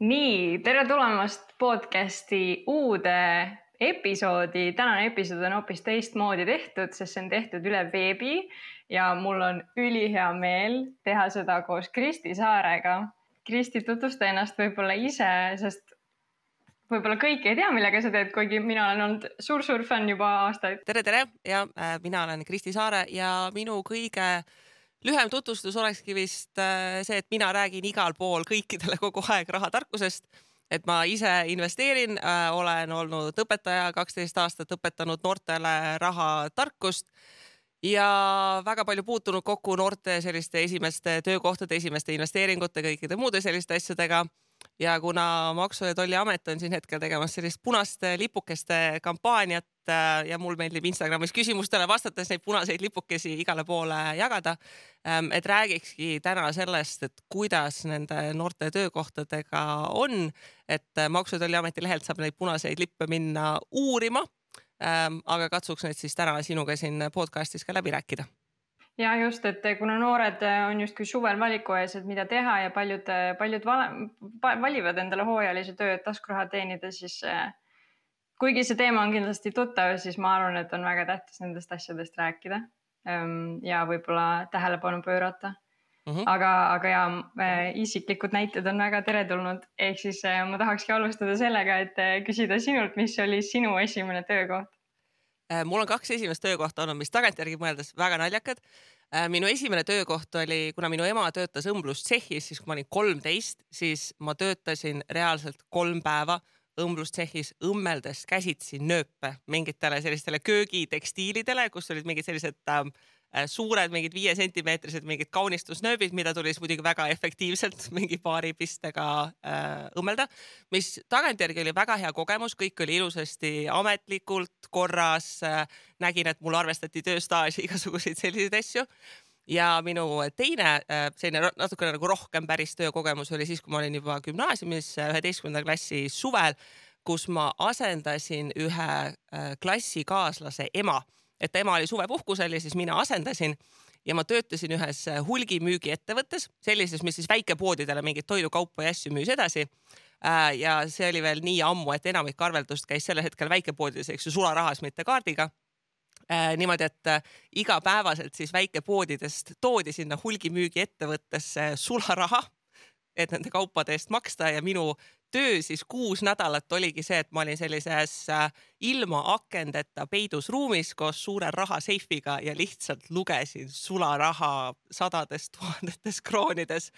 nii, tere tulemast podcasti uude episoodi. tänane episood on hoopis teistmoodi tehtud, sest see on tehtud üle veebi ja mul on ülihea meel teha seda koos Kristi Saarega. Kristi, tutvusta ennast võib-olla ise, sest võib-olla kõik ei tea, millega sa teed, kuigi mina olen olnud suur-suur fänn juba aastaid. tere, tere ja äh, mina olen Kristi Saare ja minu kõige lühem tutvustus olekski vist äh, see, et mina räägin igal pool kõikidele kogu aeg rahatarkusest et ma ise investeerin äh,, olen olnud õpetaja, kaksteist aastat õpetanud noortele rahatarkust ja väga palju puutunud kokku noorte selliste esimeste töökohtade, esimeste investeeringute, kõikide muude selliste asjadega. Ja kuna Maksu- ja Tolliamet on siin hetkel tegemas sellist punaste lipukeste kampaaniat äh, ja mul meeldib Instagramis küsimustele vastates neid punaseid lipukesi igale poole jagada. Ähm, et räägikski täna sellest, et kuidas nende noorte töökohtadega on, et Maksu- ja Tolliameti lehelt saab neid punaseid lippe minna uurima Ähm, aga katsuks need siis täna sinuga siin podcast'is ka läbi rääkida. Ja just, et kuna noored on justkui suvel valiku ees, et mida teha ja paljud, paljud valivad endale hooajalise töö, et taskuraha teenida, siis kuigi see teema on kindlasti tuttav, siis ma arvan, et on väga tähtis nendest asjadest rääkida ähm, ja võib-olla tähelepanu pöörata Mm -hmm. aga, aga ja isiklikud näited on väga teretulnud, ehk siis ma tahakski alustada sellega, et küsida sinult, mis oli sinu esimene töökoht? Mul on kaks esimest töökohta olnud, mis tagantjärgi mõeldes väga naljakad. minu esimene töökoht oli, kuna minu ema töötas õmblustsehhis, siis kui ma olin kolmteist, siis ma töötasin reaalselt kolm päeva õmblustsehhis õmmeldes käsitsi nööpe mingitele sellistele köögitekstiilidele, kus olid mingid sellised äh, Äh, suured mingid viiesentimeetrised mingid kaunistusnööbid, mida tuli siis muidugi väga efektiivselt mingi paari pistega äh, õmmelda, mis tagantjärgi oli väga hea kogemus, kõik oli ilusasti ametlikult korras äh,. nägin, et mul arvestati tööstaaži, igasuguseid selliseid asju ja minu teine äh, selline natukene nagu rohkem päris töökogemus oli siis, kui ma olin juba gümnaasiumis üheteistkümnenda klassi suvel, kus ma asendasin ühe äh, klassikaaslase ema et ema oli suvepuhkusel ja siis mina asendasin ja ma töötasin ühes äh, hulgimüügiettevõttes, sellises, mis siis väikepoodidele mingeid toidukaupu ja asju müüs edasi. Äh, ja see oli veel nii ammu, et enamik arveldust käis sellel hetkel väikepoodides, eks ju, sularahas, mitte kaardiga äh, niimoodi, et igapäevaselt siis väikepoodidest toodi sinna hulgimüügiettevõttesse sularaha, et nende kaupade eest maksta ja minu töö siis kuus nädalat oligi see, et ma olin sellises äh, ilma akendeta peidus ruumis koos suure rahaseifiga ja lihtsalt lugesin sularaha sadades tuhandetes kroonides.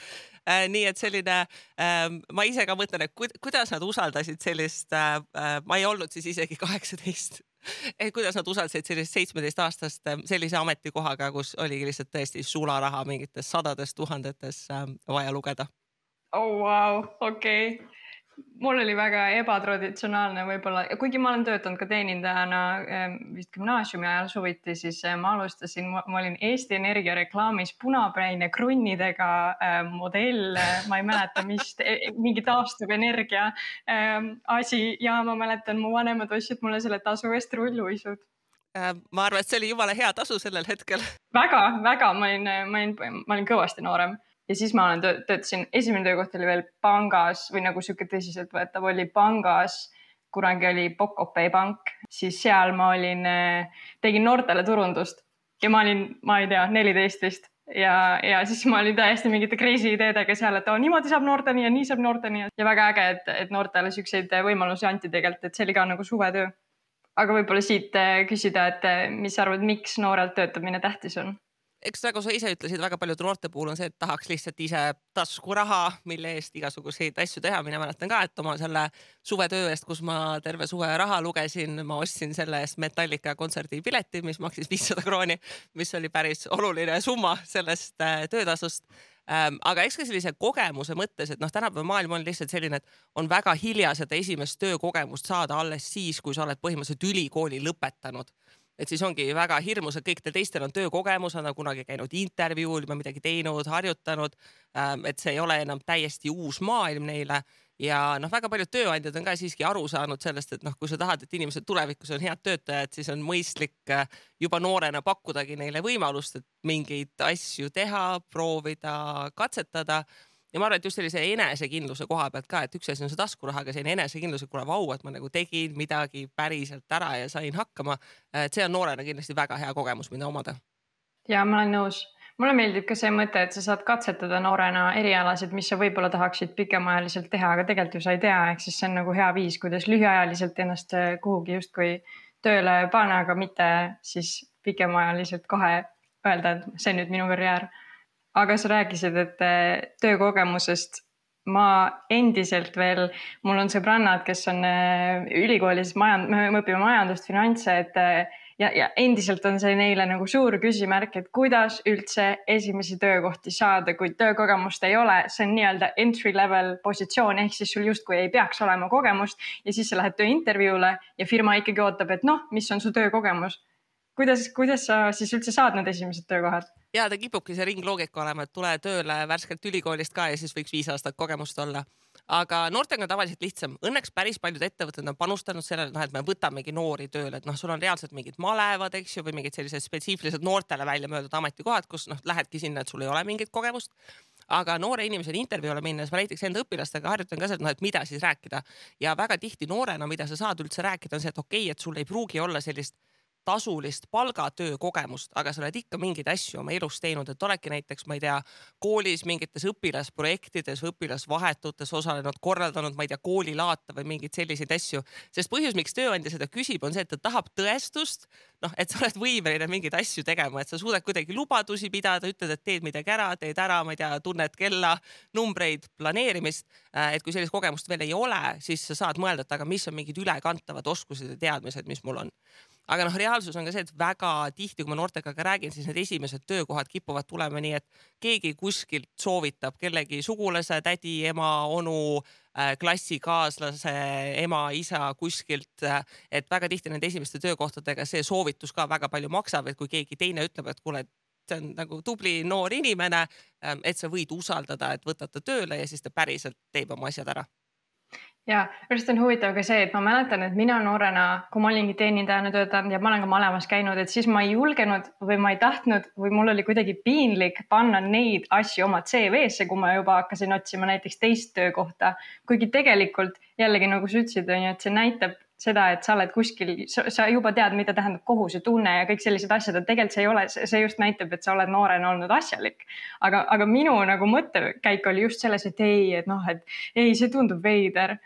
Äh, nii et selline, ähm, ma ise ka mõtlen, et kuidas nad usaldasid sellist, äh, ma ei olnud siis isegi kaheksateist et kuidas nad usaldasid sellist seitsmeteistaastast sellise ametikohaga, kus oligi lihtsalt tõesti sularaha mingites sadades tuhandetes vaja lugeda. oh wow, okei okay mul oli väga ebatraditsionaalne võib-olla, kuigi ma olen töötanud ka teenindajana ehm, vist gümnaasiumi ajal suviti, siis eh, ma alustasin, ma olin Eesti Energia reklaamis punapäine krunnidega äh, modell, ma ei mäleta, mis, mingi taastuvenergia asi ja ma mäletan, mu vanemad ostsid mulle selle tasu eest rulluisud. Äh, ma arvan, et see oli jumala hea tasu sellel hetkel. Väga, väga, ma olin, ma olin, ma olin kõvasti noorem ja siis ma olen töötasin, esimene töökoht oli veel pangas või nagu sihuke tõsiseltvõetav oli pangas. kunagi oli Pocopay pank, siis seal ma olin, tegin noortele turundust ja ma olin, ma ei tea, neliteist vist ja, ja siis ma olin täiesti mingite crazy ideedega seal, et oh, niimoodi saab noorteni ja nii saab noorteni ja väga äge, et, et noortele siukseid võimalusi anti tegelikult, et see oli ka nagu suvetöö. aga võib-olla siit küsida, et mis sa arvad, miks noorelt töötamine tähtis on? Eks nagu sa ise ütlesid, väga paljude noorte puhul on see, et tahaks lihtsalt ise taskuraha, mille eest igasuguseid asju teha. mina mäletan ka, et oma selle suvetöö eest, kus ma terve suve raha lugesin, ma ostsin selle eest Metallica kontserdipileti, mis maksis viissada krooni, mis oli päris oluline summa sellest äh, töötasust ähm,. aga eks ka sellise kogemuse mõttes, et noh, tänapäeva maailm on lihtsalt selline, et on väga hilja seda esimest töökogemust saada alles siis, kui sa oled põhimõtteliselt ülikooli lõpetanud et siis ongi väga hirmus, et kõikidel teistel on töökogemus, on kunagi käinud intervjuul või midagi teinud, harjutanud. Ähm, et see ei ole enam täiesti uus maailm neile ja noh, väga paljud tööandjad on ka siiski aru saanud sellest, et noh, kui sa tahad, et inimesed tulevikus on head töötajad, siis on mõistlik äh, juba noorena pakkudagi neile võimalust, et mingeid asju teha, proovida, katsetada ja ma arvan, et just sellise enesekindluse koha pealt ka, et üks asi on see taskuraha, aga selline enesekindlus, et kuule, vau, et ma nagu tegin midagi päriselt ära ja sain hakkama. et see on noorena kindlasti väga hea kogemus, mida omada. ja ma olen nõus mulle meeldib ka see mõte, et sa saad katsetada noorena erialasid, mis sa võib-olla tahaksid pikemaajaliselt teha, aga tegelikult ju sa ei tea, ehk siis see on nagu hea viis, kuidas lühiajaliselt ennast kuhugi justkui tööle panna, aga mitte siis pikemaajaliselt kohe öelda, et see on nüüd minu karjäär aga sa rääkisid, et eh, töökogemusest ma endiselt veel, mul on sõbrannad, kes on eh, ülikoolis majand-, me õpime majandust, finantse, et eh, ja, ja endiselt on see neile nagu suur küsimärk, et kuidas üldse esimesi töökohti saada, kui töökogemust ei ole, see on nii-öelda entry level positsioon, ehk siis sul justkui ei peaks olema kogemust ja siis sa lähed tööintervjuule ja firma ikkagi ootab, et noh, mis on su töökogemus. kuidas, kuidas sa siis üldse saad need esimesed töökohad? Ja ta kipubki see ringloogika olema, et tule tööle värskelt ülikoolist ka ja siis võiks viis aastat kogemust olla. aga noortega on tavaliselt lihtsam, õnneks päris paljud ettevõtted on panustanud sellele, noh, et me võtamegi noori tööle, et noh, sul on reaalselt mingid malevad, eks ju, või mingid sellised spetsiifilised noortele välja mõeldud ametikohad, kus noh, lähedki sinna, et sul ei ole mingit kogemust. Aga noore inimesele intervjuule minnes ma näiteks enda õpilastega harjutan ka seda, noh, et mida siis rääkida. Ja väga tihti noorena, mida sa saad üldse rääkida, on see, et okei okay,, et sul ei pruugi olla sellist tasulist palgatöö kogemust, aga sa oled ikka mingeid asju oma elus teinud, et oledki näiteks, ma ei tea, koolis mingites õpilasprojektides õpilasvahetutes osalenud, korraldanud, ma ei tea, koolilaate või mingeid selliseid asju. sest põhjus, miks tööandja seda küsib, on see, et ta tahab tõestust, noh, et sa oled võimeline mingeid asju tegema, et sa suudad kuidagi lubadusi pidada, ütled, et teed midagi ära, teed ära, ma ei tea, tunned kella, numbreid, planeerimist. Äh, et kui sellist kogemust veel ei ole, siis sa saad mõelda, et aga mis on mingid ülekantavad oskused ja teadmised, mis mul on aga noh, reaalsus on ka see, et väga tihti, kui ma noortega ka räägin, siis need esimesed töökohad kipuvad tulema nii, et keegi kuskilt soovitab kellegi sugulase, tädi, ema, onu äh,, klassikaaslase, ema, isa kuskilt äh,. et väga tihti nende esimeste töökohtadega see soovitus ka väga palju maksab, et kui keegi teine ütleb, et kuule, see on nagu tubli noor inimene, äh, et sa võid usaldada, et võtad ta tööle ja siis ta päriselt teeb oma asjad ära ja just on huvitav ka see, et ma mäletan, et mina noorena, kui ma olingi teenindajana töötanud ja ma olen ka malevas käinud, et siis ma ei julgenud või ma ei tahtnud või mul oli kuidagi piinlik panna neid asju oma CV-sse, kui ma juba hakkasin otsima näiteks teist töökohta. kuigi tegelikult jällegi nagu sa ütlesid, on ju, et see näitab seda, et sa oled kuskil, sa juba tead, mida tähendab kohusetunne ja kõik sellised asjad, et tegelikult see ei ole, see just näitab, et sa oled noorena olnud asjalik. aga, aga minu nagu mõttekäik oli just selles, et ei, et noh, et ei, see tundub veider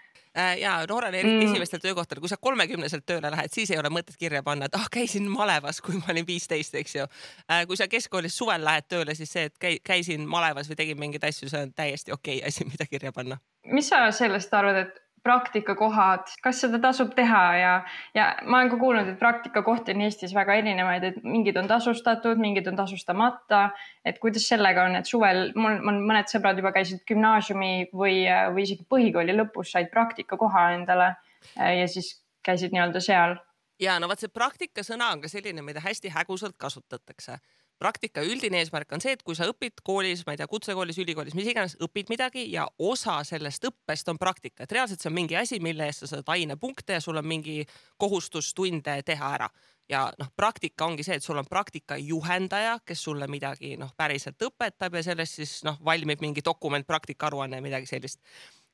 ja noorele mm. esimestel töökohtadel, kui sa kolmekümneselt tööle lähed, siis ei ole mõtet kirja panna, et ah oh, käisin malevas, kui ma olin viisteist, eks ju. Äh, kui sa keskkoolis suvel lähed tööle, siis see, et käisin malevas või tegin mingeid asju, see on täiesti okei okay asi, mida kirja panna. mis sa sellest arvad, et praktikakohad, kas seda tasub teha ja, ja ma olen ka kuulnud, et praktikakohti on Eestis väga erinevaid, et mingid on tasustatud, mingid on tasustamata. et kuidas sellega on, et suvel mul, mul mõned sõbrad juba käisid gümnaasiumi või, või isegi põhikooli lõpus said praktikakoha endale ja siis käisid nii-öelda seal. ja no vot, see praktika sõna on ka selline, mida hästi hägusalt kasutatakse praktika üldine eesmärk on see, et kui sa õpid koolis, ma ei tea, kutsekoolis, ülikoolis, mis iganes, õpid midagi ja osa sellest õppest on praktika, et reaalselt see on mingi asi, mille eest sa saad ainepunkte ja sul on mingi kohustus tunde teha ära. ja noh, praktika ongi see, et sul on praktika juhendaja, kes sulle midagi noh, päriselt õpetab ja sellest siis noh, valmib mingi dokument, praktikaaruanne, midagi sellist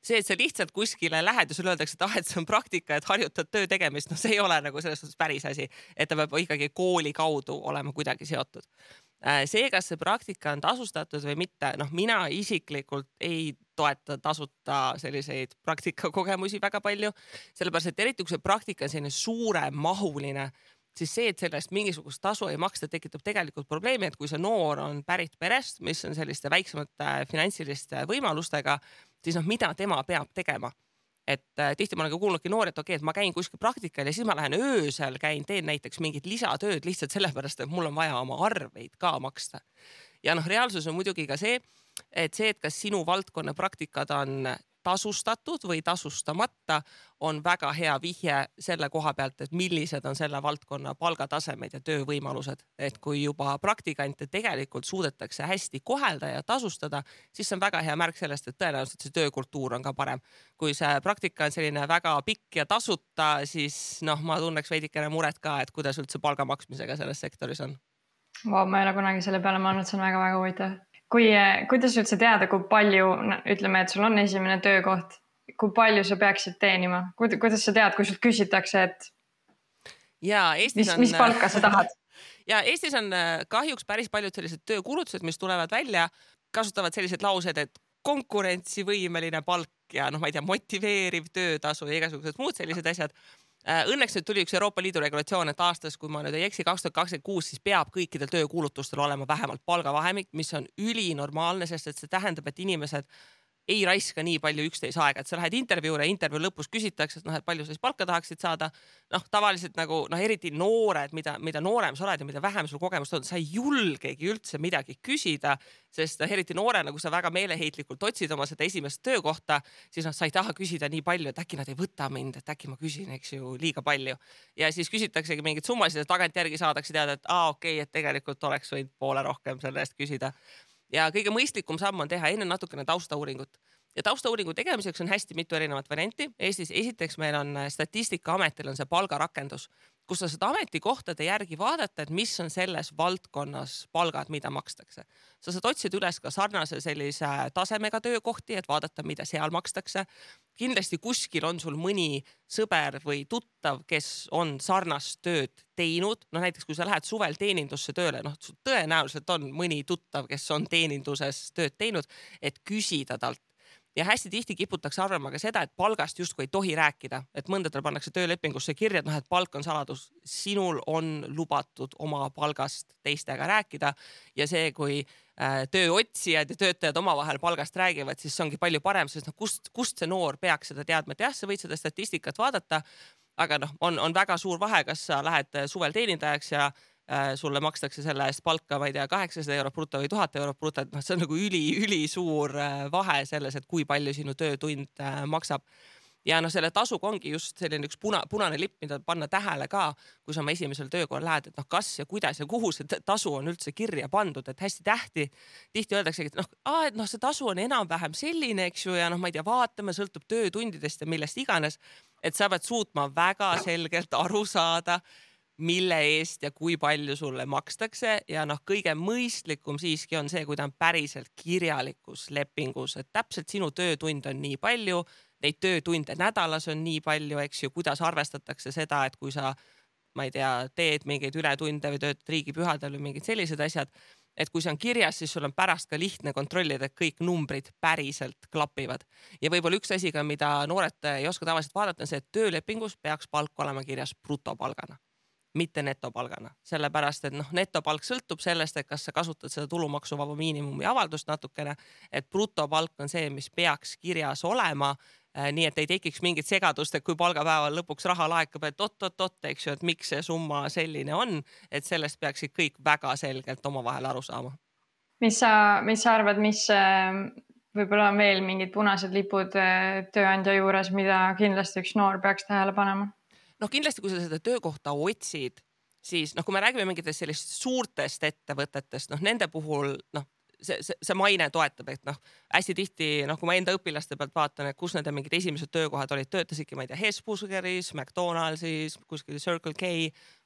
see, et sa lihtsalt kuskile lähed ja sulle öeldakse, et ah, et see on praktika, et harjutad töö tegemist, no see ei ole nagu selles suhtes päris asi, et ta peab ikkagi kooli kaudu olema kuidagi seotud. Äh, see, kas see praktika on tasustatud või mitte, noh, mina isiklikult ei toeta tasuta selliseid praktikakogemusi väga palju, sellepärast et eriti kui see praktika on selline suuremahuline siis see, et selle eest mingisugust tasu ei maksta, tekitab tegelikult probleemi, et kui see noor on pärit perest, mis on selliste väiksemate finantsiliste võimalustega, siis noh, mida tema peab tegema et äh, tihti ma olen ka kuulnudki noori, et okei okay,, et ma käin kuskil praktikal ja siis ma lähen öösel käin, teen näiteks mingit lisatööd lihtsalt sellepärast, et mul on vaja oma arveid ka maksta. ja noh, reaalsus on muidugi ka see, et see, et kas sinu valdkonna praktikad on tasustatud või tasustamata, on väga hea vihje selle koha pealt, et millised on selle valdkonna palgatasemed ja töövõimalused. et kui juba praktikante tegelikult suudetakse hästi kohelda ja tasustada, siis see on väga hea märk sellest, et tõenäoliselt see töökultuur on ka parem. kui see praktika on selline väga pikk ja tasuta, siis noh, ma tunneks veidikene muret ka, et kuidas üldse palga maksmisega selles sektoris on. Vau, ma ei ole kunagi selle peale mõelnud, see on väga-väga huvitav kui, kuidas üldse teada, kui palju, ütleme, et sul on esimene töökoht, kui palju sa peaksid teenima, kuidas sa tead, kui sult küsitakse, et ja Eestis mis, on. mis palka sa tahad? ja Eestis on äh, kahjuks päris paljud sellised töökuulutused, mis tulevad välja, kasutavad selliseid lauseid, et konkurentsivõimeline palk ja noh, ma ei tea, motiveeriv töötasu ja igasugused muud sellised asjad Õnneks nüüd tuli üks Euroopa Liidu regulatsioon, et aastas, kui ma nüüd ei eksi, kaks tuhat kakskümmend kuus, siis peab kõikidel töökuulutustel olema vähemalt palgavahemik, mis on ülinormaalne, sest et see tähendab, et inimesed ei raiska nii palju üksteise aega, et sa lähed intervjuule, intervjuu lõpus küsitakse, et noh, et palju sa siis palka tahaksid saada. noh, tavaliselt nagu noh, eriti noored, mida, mida noorem sa oled ja mida vähem sul kogemust on, sa ei julgegi üldse midagi küsida, sest noh, eriti noorena, kui sa väga meeleheitlikult otsid oma seda esimest töökohta, siis noh, sa ei taha küsida nii palju, et äkki nad ei võta mind, et äkki ma küsin, eks ju, liiga palju. ja siis küsitaksegi mingeid summasid ja tagantjärgi saadakse teada, et aa, okei okay,, et tegelikult oleks võinud poole rohkem selle eest küsida ja kõige mõistlikum samm on teha enne natukene taustauuringut ja taustauuringu tegemiseks on hästi mitu erinevat varianti. Eestis esiteks meil on äh, Statistikaametil on see palgarakendus, kus sa saad ametikohtade järgi vaadata, et mis on selles valdkonnas palgad, mida makstakse. sa saad otsida üles ka sarnase sellise tasemega töökohti, et vaadata, mida seal makstakse. kindlasti kuskil on sul mõni sõber või tuttav, kes on sarnast tööd teinud, no näiteks kui sa lähed suvel teenindusse tööle, noh tõenäoliselt on mõni tuttav, kes on teeninduses tööd teinud, et küsida talt ja hästi tihti kiputakse arvama ka seda, et palgast justkui ei tohi rääkida, et mõndadel pannakse töölepingusse kirja, et noh, et palk on saladus. sinul on lubatud oma palgast teistega rääkida. Ja see, kui äh, tööotsijad ja töötajad omavahel palgast räägivad, siis see ongi palju parem, sest noh, kust, kust see noor peaks seda teadma, et jah, sa võid seda statistikat vaadata, aga noh, on, on väga suur vahe, kas sa lähed suvel teenindajaks ja sulle makstakse selle eest palka, ma ei tea, kaheksasada eurot bruto või tuhat eurot bruto, et noh, see on nagu üli-ülisuur äh, vahe selles, et kui palju sinu töötund äh, maksab ja noh, selle tasuga ongi just selline üks puna, punane lipp, mida panna tähele ka, kui sa oma esimesel töökohal lähed, et noh, kas ja kuidas ja kuhu see tasu on üldse kirja pandud, et hästi tähti. tihti öeldaksegi, et noh, et noh, see tasu on enam-vähem selline, eks ju, ja noh, ma ei tea, vaatame, sõltub töötundidest ja millest iganes. et sa pead suutma väga selgelt aru saada mille eest ja kui palju sulle makstakse ja noh, kõige mõistlikum siiski on see, kui ta on päriselt kirjalikus lepingus, et täpselt sinu töötund on nii palju, neid töötunde nädalas on nii palju, eks ju, kuidas arvestatakse seda, et kui sa, ma ei tea, teed mingeid ületunde või töötad riigipühadel või mingid sellised asjad, et kui see on kirjas, siis sul on pärast ka lihtne kontrollida, et kõik numbrid päriselt klapivad. ja võib-olla üks asi ka, mida noored ei oska tavaliselt vaadata, on see, et töölepingus peaks palk olema kirjas brutopalgana mitte netopalgana, sellepärast et noh, netopalk sõltub sellest, et kas sa kasutad seda tulumaksuvaba miinimumi avaldust natukene, et brutopalk on see, mis peaks kirjas olema äh,. nii et ei tekiks mingit segadust, et kui palgapäeval lõpuks raha laekub, et oot-oot-oot, eks ju, et miks see summa selline on, et sellest peaksid kõik väga selgelt omavahel aru saama. mis sa, mis sa arvad, mis äh, võib-olla on veel mingid punased lipud äh, tööandja juures, mida kindlasti üks noor peaks tähele panema? Noh, kindlasti, kui sa seda töökohta otsid, siis noh, kui me räägime mingitest sellistest suurtest ettevõtetest, noh nende puhul noh, see, see, see maine toetab, et noh, hästi tihti noh, kui ma enda õpilaste pealt vaatan, et kus nende mingid esimesed töökohad olid, töötasidki, ma ei tea, Hesburgeris, McDonaldsis, kuskil Circle K,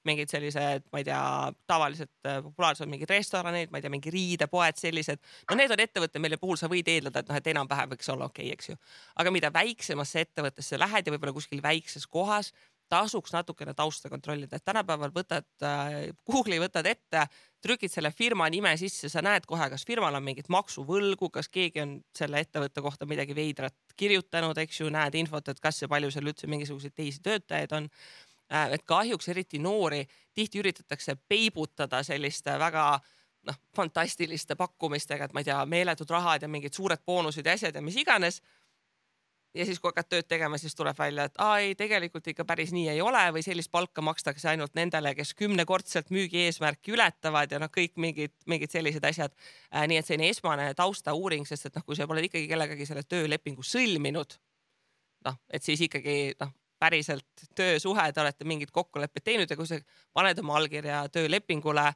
mingid sellised, ma ei tea, tavaliselt äh, populaarsed mingid restoranid, ma ei tea, mingi riidepoed, sellised. no need on ettevõtted, mille puhul sa võid eeldada, et noh, et enam-vähem võiks olla okei okay,, eks ju. aga mida väiksemasse ettevõttesse lähed ja võib-olla kuskil väikses kohas, tasuks natukene tausta kontrollida, et tänapäeval võtad äh, Google'i võtad ette, trükid selle firma nime sisse, sa näed kohe, kas firmal on mingit maksuvõlgu, kas keegi on selle ettevõtte kohta midagi veidrat kirjutanud, eks ju, näed infot, et kas ja palju seal üldse mingisuguseid teisi töötajaid on äh,. et kahjuks eriti noori tihti üritatakse peibutada selliste väga noh, fantastiliste pakkumistega, et ma ei tea, meeletud rahad ja mingid suured boonused ja asjad ja mis iganes ja siis, kui hakkad tööd tegema, siis tuleb välja, et aa ei, tegelikult ikka päris nii ei ole või sellist palka makstakse ainult nendele, kes kümnekordselt müügi eesmärki ületavad ja noh, kõik mingid, mingid sellised asjad äh,. nii et selline esmane taustauuring, sest et noh, kui sa pole ikkagi kellegagi selle töölepingu sõlminud, noh, et siis ikkagi noh, päriselt töösuhe, te olete mingid kokkulepped teinud ja kui sa paned oma allkirja töölepingule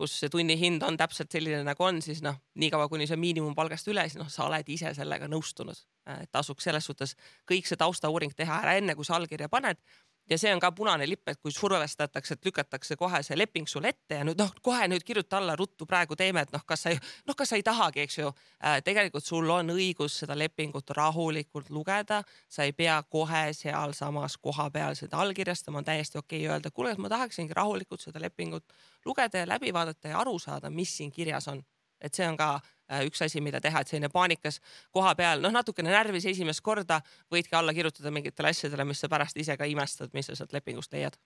kus see tunnihind on täpselt selline, nagu on, siis noh, niikaua kuni see miinimumpalgast üle, siis noh, sa oled ise sellega nõustunud. tasuks selles suhtes kõik see taustauuring teha ära enne, kui sa allkirja paned ja see on ka punane lipp, et kui survestatakse, et lükatakse kohe see leping sulle ette ja nüüd noh, kohe nüüd kirjuta alla ruttu, praegu teeme, et noh, kas sa ei, noh, kas sa ei tahagi, eks ju. Äh,. tegelikult sul on õigus seda lepingut rahulikult lugeda, sa ei pea kohe sealsamas kohapeal seda allkirjastama, on täiesti okei okay öelda, kuule, ma tahaksingi rahulikult seda lepingut lugeda ja läbi vaadata ja aru saada, mis siin kirjas on. Et see on ka üks asi, mida teha, et selline paanikas koha peal, noh, natukene närvis esimest korda võidki alla kirjutada mingitele asjadele, mis sa pärast ise ka imestad, mis sa sealt lepingust leiad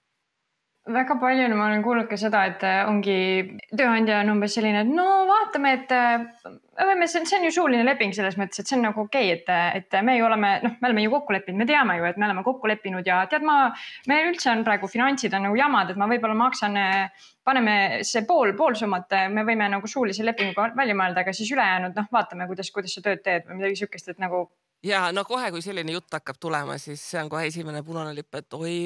väga palju ma olen kuulnud ka seda, et äh, ongi tööandja on umbes selline, et no vaatame, et äh, me võime, see on ju suuline leping selles mõttes, et see on nagu okei okay,, et, et me ju oleme, noh, me oleme ju kokku leppinud, me teame ju, et me oleme kokku leppinud ja tead, ma, meil üldse on praegu finantsid on nagu jamad, et ma võib-olla maksan, äh, paneme see pool, pool summat, me võime nagu suulise lepinguga välja mõelda, aga siis ülejäänud, noh, vaatame, kuidas, kuidas sa tööd teed või midagi sihukest, et nagu ja no kohe, kui selline jutt hakkab tulema, siis see on kohe esimene punane lipp, et oi,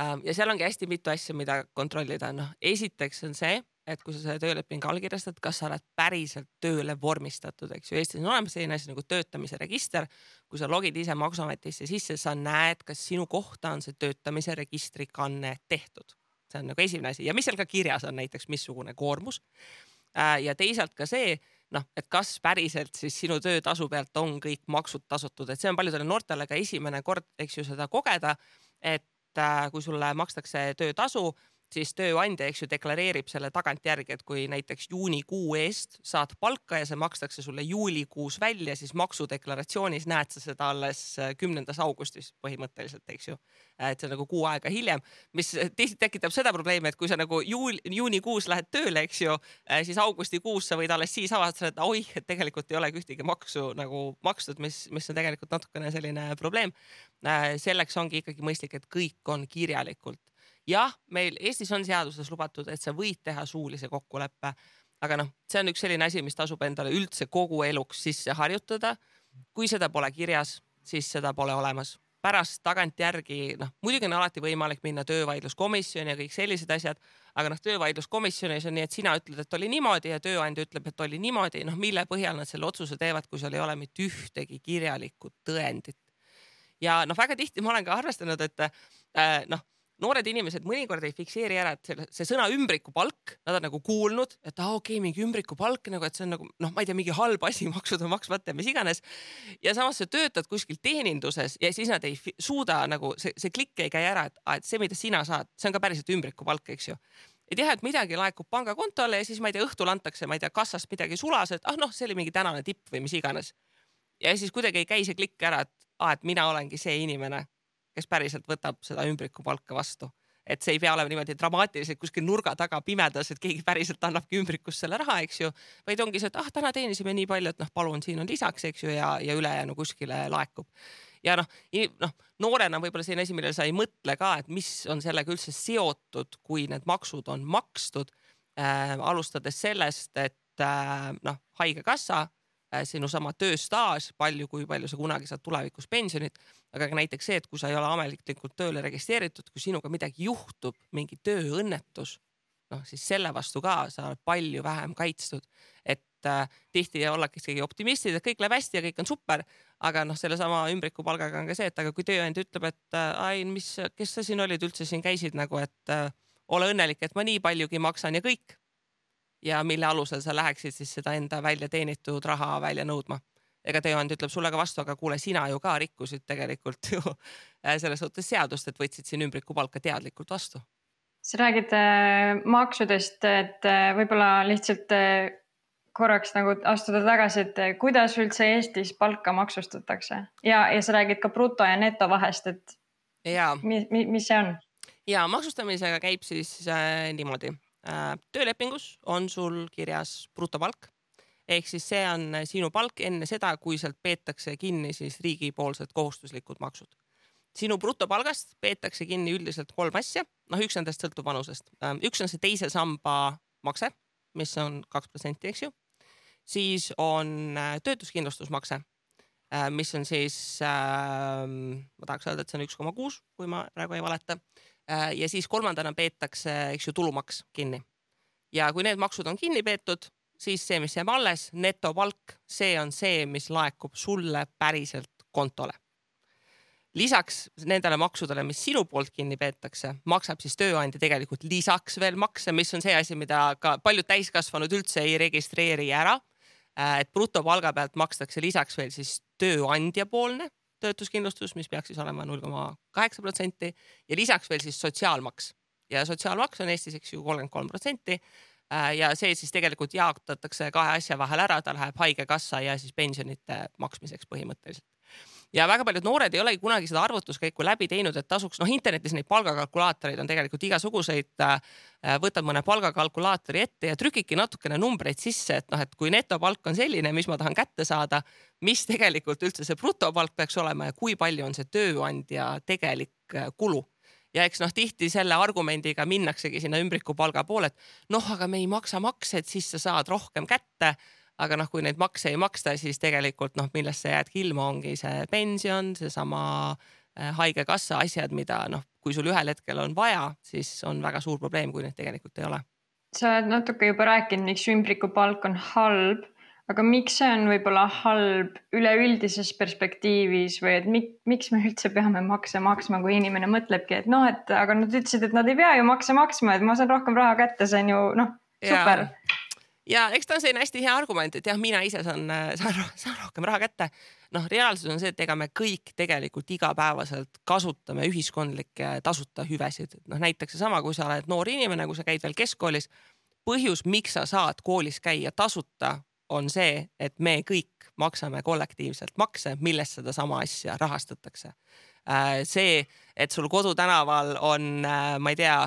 Ähm, ja seal ongi hästi mitu asja, mida kontrollida, noh, esiteks on see, et kui sa selle töölepingu allkirjastad, kas sa oled päriselt tööle vormistatud, eks ju, Eestis on olemas selline asi nagu töötamise register. kui sa logid ise Maksuametisse sisse, sa näed, kas sinu kohta on see töötamise registri kanne tehtud. see on nagu esimene asi ja mis seal ka kirjas on näiteks, missugune koormus. Äh, ja teisalt ka see, noh, et kas päriselt siis sinu töötasu pealt on kõik maksud tasutud, et see on paljudele noortele ka esimene kord, eks ju, seda kogeda, et Äh, kui sulle makstakse töötasu, siis tööandja, eks ju, deklareerib selle tagantjärgi, et kui näiteks juunikuu eest saad palka ja see makstakse sulle juulikuus välja, siis maksudeklaratsioonis näed sa seda alles äh, kümnendas augustis põhimõtteliselt, eks ju. Äh, et see on nagu kuu aega hiljem, mis tihti tekitab seda probleemi, et kui sa nagu juul, juunikuus lähed tööle, eks ju, siis augustikuus sa võid alles siis avastada, et oih, et tegelikult ei olegi ühtegi maksu nagu makstud, mis, mis on tegelikult natukene selline probleem. selleks ongi ikkagi mõistlik, et kõik on kirjalikult jah, meil Eestis on seaduses lubatud, et sa võid teha suulise kokkuleppe, aga noh, see on üks selline asi, mis tasub endale üldse kogu eluks sisse harjutada. kui seda pole kirjas, siis seda pole olemas. pärast tagantjärgi, noh, muidugi on alati võimalik minna töövaidluskomisjoni ja kõik sellised asjad, aga noh, töövaidluskomisjonis on nii, et sina ütled, et oli niimoodi ja tööandja ütleb, et oli niimoodi, noh, mille põhjal nad selle otsuse teevad, kui seal ei ole mitte ühtegi kirjalikku tõendit. ja noh, väga tihti ma olen ka arvestanud, et äh, noh noored inimesed mõnikord ei fikseeri ära, et selle, see sõna ümbrikupalk, nad on nagu kuulnud, et aa ah, okei okay,, mingi ümbrikupalk nagu, et see on nagu noh, ma ei tea, mingi halb asi, maksud on maksmata ja mis iganes. ja samas sa töötad kuskil teeninduses ja siis nad ei suuda nagu see, see klikk ei käi ära, et, et see, mida sina saad, see on ka päriselt ümbrikupalk, eks ju et jah, et midagi laekub pangakontole ja siis ma ei tea, õhtul antakse, ma ei tea, kassast midagi sulas, et ah noh, see oli mingi tänane tipp või mis iganes. ja siis kuidagi ei käi see klikk ära, et ah, et mina olengi see inimene, kes päriselt võtab seda ümbrikupalka vastu. et see ei pea olema niimoodi dramaatiliselt kuskil nurga taga pimedas, et keegi päriselt annabki ümbrikust selle raha, eks ju, vaid ongi see, et ah, täna teenisime nii palju, et noh, palun, siin on lisaks, eks ju, ja, ja ülejäänu kuskile laekub ja noh, noh noorena võib-olla selline asi, millele sa ei mõtle ka, et mis on sellega üldse seotud, kui need maksud on makstud äh,. alustades sellest, et äh, noh, haigekassa sinu sama tööstaaž, palju, kui palju sa kunagi saad tulevikus pensionit, aga ka näiteks see, et kui sa ei ole ametlikult tööle registreeritud, kui sinuga midagi juhtub, mingi tööõnnetus, noh siis selle vastu ka sa oled palju vähem kaitstud. et äh, tihti ollaksegi optimistid, et kõik läheb hästi ja kõik on super, aga noh, sellesama ümbrikupalgaga on ka see, et aga kui tööandja ütleb, et äh, ai, mis, kes sa siin olid üldse siin käisid nagu, et äh, ole õnnelik, et ma nii paljugi maksan ja kõik ja mille alusel sa läheksid siis seda enda välja teenitud raha välja nõudma. ega tööandja ütleb sulle ka vastu, aga kuule, sina ju ka rikkusid tegelikult ju äh, selles suhtes seadust, et võtsid siin ümbrikupalka teadlikult vastu. sa räägid äh, maksudest, et äh, võib-olla lihtsalt äh, korraks nagu astuda tagasi, et äh, kuidas üldse Eestis palka maksustatakse ja, ja sa räägid ka bruto ja neto vahest, et ja. mis, mis see on? ja maksustamisega käib siis äh, niimoodi töölepingus on sul kirjas brutopalk ehk siis see on sinu palk enne seda, kui sealt peetakse kinni siis riigipoolsed kohustuslikud maksud. sinu brutopalgast peetakse kinni üldiselt kolm asja, noh, üks nendest sõltub vanusest. Äh, üks on see teise samba makse, mis on kaks protsenti, eks ju. siis on äh, töötuskindlustusmakse, mis on siis äh,, ma tahaks öelda, et see on üks koma kuus, kui ma praegu ei valeta Äh, ja siis kolmandana peetakse, eks ju, tulumaks kinni. ja kui need maksud on kinni peetud, siis see, mis jääb alles, netopalk, see on see, mis laekub sulle päriselt kontole. lisaks nendele maksudele, mis sinu poolt kinni peetakse, maksab siis tööandja tegelikult lisaks veel makse, mis on see asi, mida ka paljud täiskasvanud üldse ei registreeri ära. Äh, et brutopalga pealt makstakse lisaks veel siis tööandja poolne töötuskindlustus, mis peaks siis olema null koma kaheksa protsenti ja lisaks veel siis sotsiaalmaks. Ja sotsiaalmaks on Eestis, eks ju, kolmkümmend kolm protsenti äh, ja see siis tegelikult jaotatakse kahe asja vahel ära, ta läheb haigekassa ja siis pensionite maksmiseks põhimõtteliselt ja väga paljud noored ei olegi kunagi seda arvutuskäiku läbi teinud, et tasuks, noh, internetis neid palgakalkulaatoreid on tegelikult igasuguseid. Äh, võtad mõne palgakalkulaatori ette ja trükidki natukene numbreid sisse, et noh, et kui netopalk on selline, mis ma tahan kätte saada, mis tegelikult üldse see brutopalk peaks olema ja kui palju on see tööandja tegelik äh, kulu ja eks noh, tihti selle argumendiga minnaksegi sinna ümbrikupalga poole, et noh, aga me ei maksa makse, et siis sa saad rohkem kätte aga noh, kui neid makse ei maksta, siis tegelikult noh, millest sa jäädki ilma, ongi see pension, seesama äh, haigekassa asjad, mida noh, kui sul ühel hetkel on vaja, siis on väga suur probleem, kui neid tegelikult ei ole. sa oled natuke juba rääkinud, miks ümbrikupalk on halb, aga miks see on võib-olla halb üleüldises perspektiivis või et mik, miks me üldse peame makse maksma, kui inimene mõtlebki, et noh, et aga nad ütlesid, et nad ei pea ju makse maksma, et ma saan rohkem raha kätte, see on ju noh, super ja eks ta on selline hästi hea argument, et jah, mina ise saan, äh, saan, saan rohkem raha kätte. noh, reaalsus on see, et ega me kõik tegelikult igapäevaselt kasutame ühiskondlikke tasuta hüvesid, noh näiteks seesama, kui sa oled noor inimene, kui sa käid veel keskkoolis. põhjus, miks sa saad koolis käia tasuta, on see, et me kõik maksame kollektiivselt makse, millest sedasama asja rahastatakse äh, see, et sul kodutänaval on, äh, ma ei tea,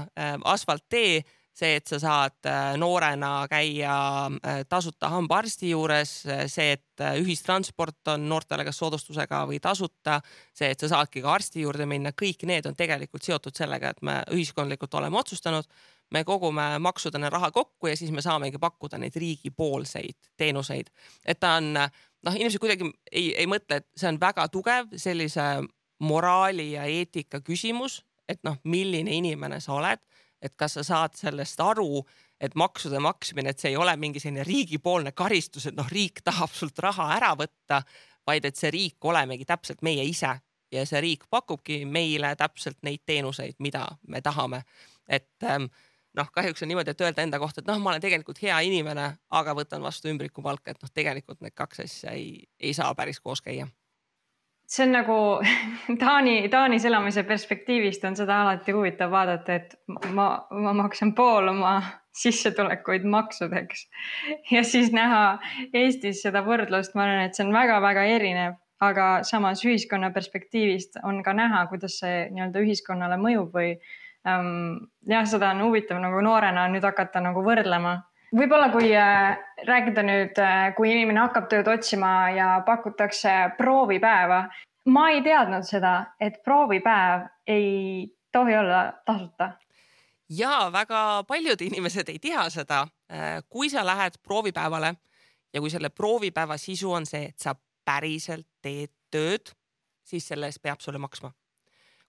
asfalttee see, et sa saad äh, noorena käia äh, tasuta hambaarsti juures, see, et äh, ühistransport on noortele kas soodustusega või tasuta, see, et sa saadki ka arsti juurde minna, kõik need on tegelikult seotud sellega, et me ühiskondlikult oleme otsustanud, me kogume maksudena raha kokku ja siis me saamegi pakkuda neid riigipoolseid teenuseid. et ta on, noh, inimesed kuidagi ei, ei mõtle, et see on väga tugev sellise moraali ja eetika küsimus, et noh, milline inimene sa oled et kas sa saad sellest aru, et maksude maksmine, et see ei ole mingi selline riigipoolne karistus, et noh, riik tahab sult raha ära võtta, vaid et see riik olemegi täpselt meie ise ja see riik pakubki meile täpselt neid teenuseid, mida me tahame. et ähm, noh, kahjuks on niimoodi, et öelda enda kohta, et noh, ma olen tegelikult hea inimene, aga võtan vastu ümbrikupalka, et noh, tegelikult need kaks asja ei, ei saa päris koos käia see on nagu Taani, Taanis elamise perspektiivist on seda alati huvitav vaadata, et ma, ma maksan pool oma sissetulekuid maksudeks. Ja siis näha Eestis seda võrdlust, ma arvan, et see on väga-väga erinev, aga samas ühiskonna perspektiivist on ka näha, kuidas see nii-öelda ühiskonnale mõjub või ähm, jah, seda on huvitav nagu noorena nüüd hakata nagu võrdlema võib-olla kui äh, rääkida nüüd, äh, kui inimene hakkab tööd otsima ja pakutakse proovipäeva. ma ei teadnud seda, et proovipäev ei tohi olla tasuta. ja väga paljud inimesed ei tea seda. Äh, kui sa lähed proovipäevale ja kui selle proovipäeva sisu on see, et sa päriselt teed tööd, siis selle eest peab sulle maksma.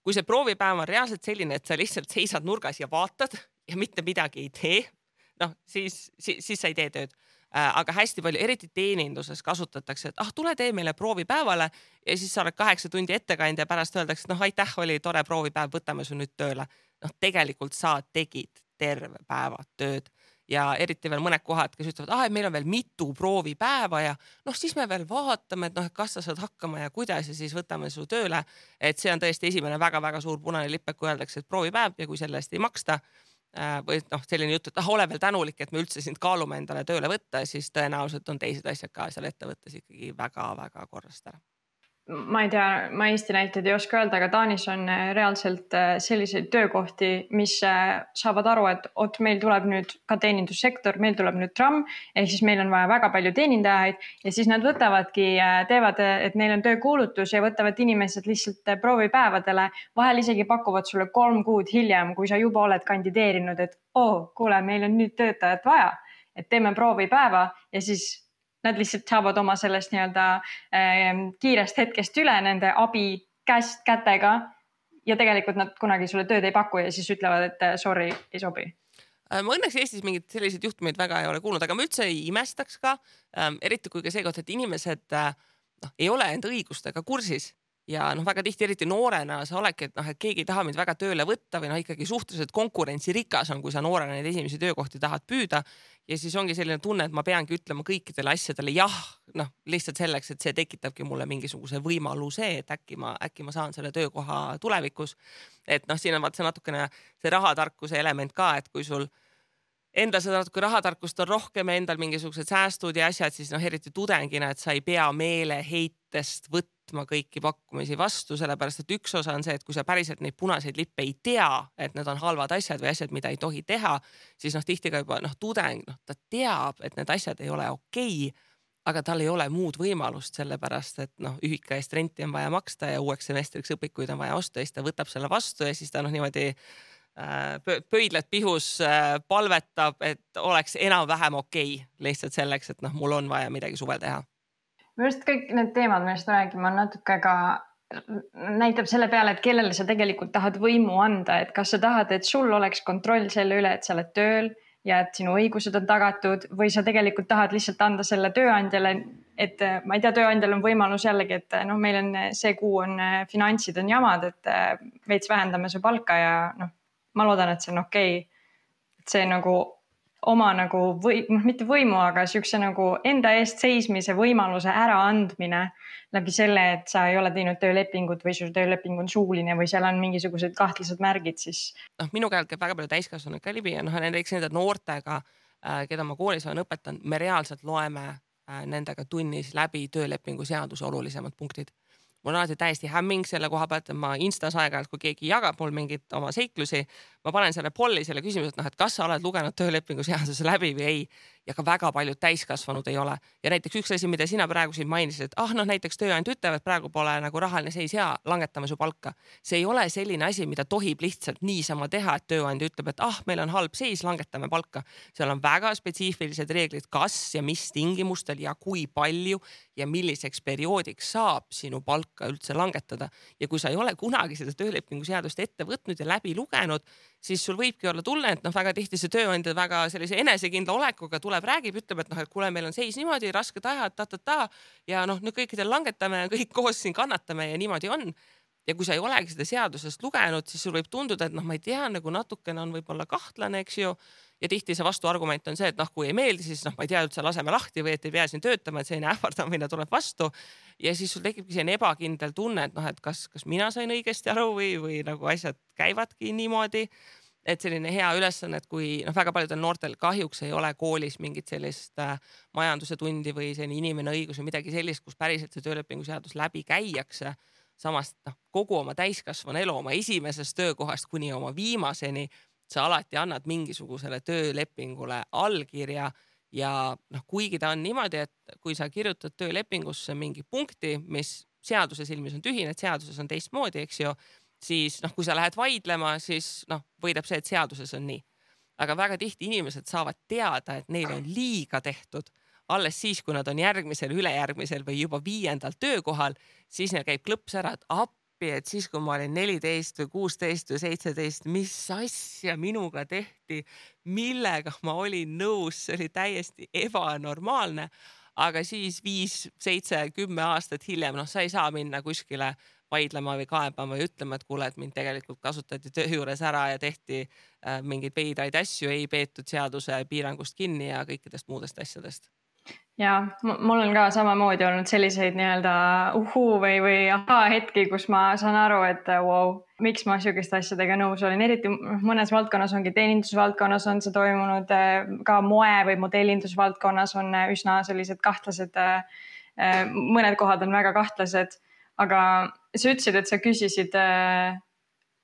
kui see proovipäev on reaalselt selline, et sa lihtsalt seisad nurgas ja vaatad ja mitte midagi ei tee noh, siis, siis, siis sa ei tee tööd äh, aga hästi palju, eriti teeninduses kasutatakse, et ah, tule tee meile proovipäevale ja siis sa oled kaheksa tundi ettekandja, pärast öeldakse, et noh, aitäh, oli tore proovipäev, võtame su nüüd tööle. noh, tegelikult sa tegid terve päeva tööd ja eriti veel mõned kohad, kes ütlevad, ah, et meil on veel mitu proovipäeva ja noh, siis me veel vaatame, et noh, et kas sa saad hakkama ja kuidas ja siis võtame su tööle. et see on tõesti esimene väga-väga suur punane lipp, et kui öeldakse, et proovipäev ja kui selle eest ei maksta või noh, selline jutt, et ah, ole veel tänulik, et me üldse sind kaalume endale tööle võtta, siis tõenäoliselt on teised asjad ka seal ettevõttes ikkagi väga-väga korrast ära ma ei tea, ma Eesti näiteid ei oska öelda, aga Taanis on äh, reaalselt äh, selliseid töökohti, mis äh, saavad aru, et oot, meil tuleb nüüd ka teenindussektor, meil tuleb nüüd tramm ehk siis meil on vaja väga palju teenindajaid ja siis nad võtavadki, teevad, et neil on töökuulutus ja võtavad inimesed lihtsalt proovipäevadele. vahel isegi pakuvad sulle kolm kuud hiljem, kui sa juba oled kandideerinud, et oo oh,, kuule, meil on nüüd töötajat vaja, et teeme proovipäeva ja siis nad lihtsalt saavad oma sellest nii-öelda äh, kiirest hetkest üle nende abi käest, kätega. ja tegelikult nad kunagi sulle tööd ei paku ja siis ütlevad, et äh, sorry, ei sobi äh, ma õnneks Eestis mingeid selliseid juhtumeid väga ei ole kuulnud, aga ma üldse ei imestaks ka ähm,, eriti kui ka seekord, et inimesed äh, noh, ei ole enda õigustega kursis ja noh, väga tihti, eriti noorena sa oledki, et noh, et keegi ei taha mind väga tööle võtta või noh, ikkagi suhteliselt konkurentsirikas on, kui sa noorena neid esimesi töökohti tahad püüda. ja siis ongi selline tunne, et ma peangi ütlema kõikidele asjadele jah, noh lihtsalt selleks, et see tekitabki mulle mingisuguse võimaluse, et äkki ma, äkki ma saan selle töökoha tulevikus. et noh, siin on vaata see natukene see rahatarkuse element ka, et kui sul endal seda natuke rahatarkust on rohkem endal mingisugused säästud ja asjad, siis noh, eriti tudengina, et sa ei pea meeleheitest võtma kõiki pakkumisi vastu, sellepärast et üks osa on see, et kui sa päriselt neid punaseid lippe ei tea, et need on halvad asjad või asjad, mida ei tohi teha, siis noh, tihti ka juba noh, tudeng, noh, ta teab, et need asjad ei ole okei okay, aga tal ei ole muud võimalust, sellepärast et noh, ühika eest renti on vaja maksta ja uueks semestriks õpikuid on vaja osta ja siis ta võtab selle vastu ja siis ta noh, niimoodi Äh, pöidlad pihus äh, palvetab, et oleks enam-vähem okei okay, lihtsalt selleks, et noh, mul on vaja midagi suvel teha. Minu arust kõik need teemad, millest me räägime, on natuke ka näitab selle peale, et kellele sa tegelikult tahad võimu anda, et kas sa tahad, et sul oleks kontroll selle üle, et sa oled tööl ja et sinu õigused on tagatud või sa tegelikult tahad lihtsalt anda selle tööandjale, et ma ei tea, tööandjal on võimalus jällegi, et noh, meil on see kuu on finantsid on jamad, et veits vähendame su palka ja noh, ma loodan, et see on okei. Okay.. et see nagu oma nagu või noh, mitte võimu, aga siukse nagu enda eest seismise võimaluse äraandmine läbi selle, et sa ei ole teinud töölepingut või su tööleping on suuline või seal on mingisugused kahtlased märgid, siis. noh, minu käelt käib väga palju täiskasvanuid ka läbi ja noh, näiteks nende noortega, äh, keda ma koolis olen õpetanud, me reaalselt loeme äh, nendega tunnis läbi töölepingu seaduse olulisemad punktid mul on alati täiesti hämming selle koha pealt, et ma Instas aeg-ajalt, kui keegi jagab mul mingeid oma seiklusi, ma panen selle polli selle küsimuse, et noh, et kas sa oled lugenud töölepingu seaduse läbi või ei ja ka väga paljud täiskasvanud ei ole. ja näiteks üks asi, mida sina praegu siin mainisid, et ah noh, näiteks tööandja ütleb, et praegu pole nagu rahaline seis hea, langetame su palka. see ei ole selline asi, mida tohib lihtsalt niisama teha, et tööandja ütleb, et ah, meil on halb seis, langetame palka. seal on väga spetsiifilised reeglid, kas ja mis tingimustel ja kui palju ja milliseks perioodiks saab sinu palka üldse langetada. ja kui sa ei ole kunagi seda töölepingu seadust ette võtnud ja läbi lugenud, siis sul võibki olla tunne, et noh, väga tihti see tööandja väga sellise enesekindla olekuga tuleb, räägib, ütleb, et noh, et kuule, meil on seis niimoodi, rasked ajad ta-ta-ta ja noh, nüüd kõikidel langetame kõik koos siin kannatame ja niimoodi on. ja kui sa ei olegi seda seadusest lugenud, siis sul võib tunduda, et noh, ma ei tea, nagu natukene on võib-olla kahtlane, eks ju ja tihti see vastuargument on see, et noh, kui ei meeldi, siis noh, ma ei tea, üldse laseme lahti või et ei pea siin töötama, et selline ähvardamine tuleb vastu. ja siis sul tekibki selline ebakindel tunne, et noh, et kas, kas mina sain õigesti aru või, või nagu asjad käivadki niimoodi et selline hea ülesanne, et kui noh, väga paljudel noortel kahjuks ei ole koolis mingit sellist äh, majanduse tundi või selline inimene õigus või midagi sellist, kus päriselt see töölepingu seadus läbi käiakse. samas noh, kogu oma täiskasvanu elu oma esimesest töökohast kuni oma viimaseni sa alati annad mingisugusele töölepingule allkirja ja noh, kuigi ta on niimoodi, et kui sa kirjutad töölepingusse mingi punkti, mis seaduse silmis on tühine, et seaduses on teistmoodi, eks ju, siis noh, kui sa lähed vaidlema, siis noh, võidab see, et seaduses on nii. aga väga tihti inimesed saavad teada, et neil on liiga tehtud alles siis, kui nad on järgmisel, ülejärgmisel või juba viiendal töökohal, siis neil käib klõps ära, et appi et siis, kui ma olin neliteist või kuusteist või seitseteist, mis asja minuga tehti, millega ma olin nõus, see oli täiesti ebanormaalne. aga siis viis, seitse, kümme aastat hiljem, noh, sa ei saa minna kuskile vaidlema või kaebama või ütlema, et kuule, et mind tegelikult kasutati töö juures ära ja tehti äh, mingeid veidraid asju, ei peetud seaduse piirangust kinni ja kõikidest muudest asjadest ja mul on ka samamoodi olnud selliseid nii-öelda uhuu või, või ahaa-hetki, kus ma saan aru, et wow,, miks ma sihukeste asjadega nõus olin, eriti mõnes valdkonnas ongi teenindusvaldkonnas on see toimunud, ka moe või modellindusvaldkonnas on üsna sellised kahtlased. mõned kohad on väga kahtlased, aga sa ütlesid, et sa küsisid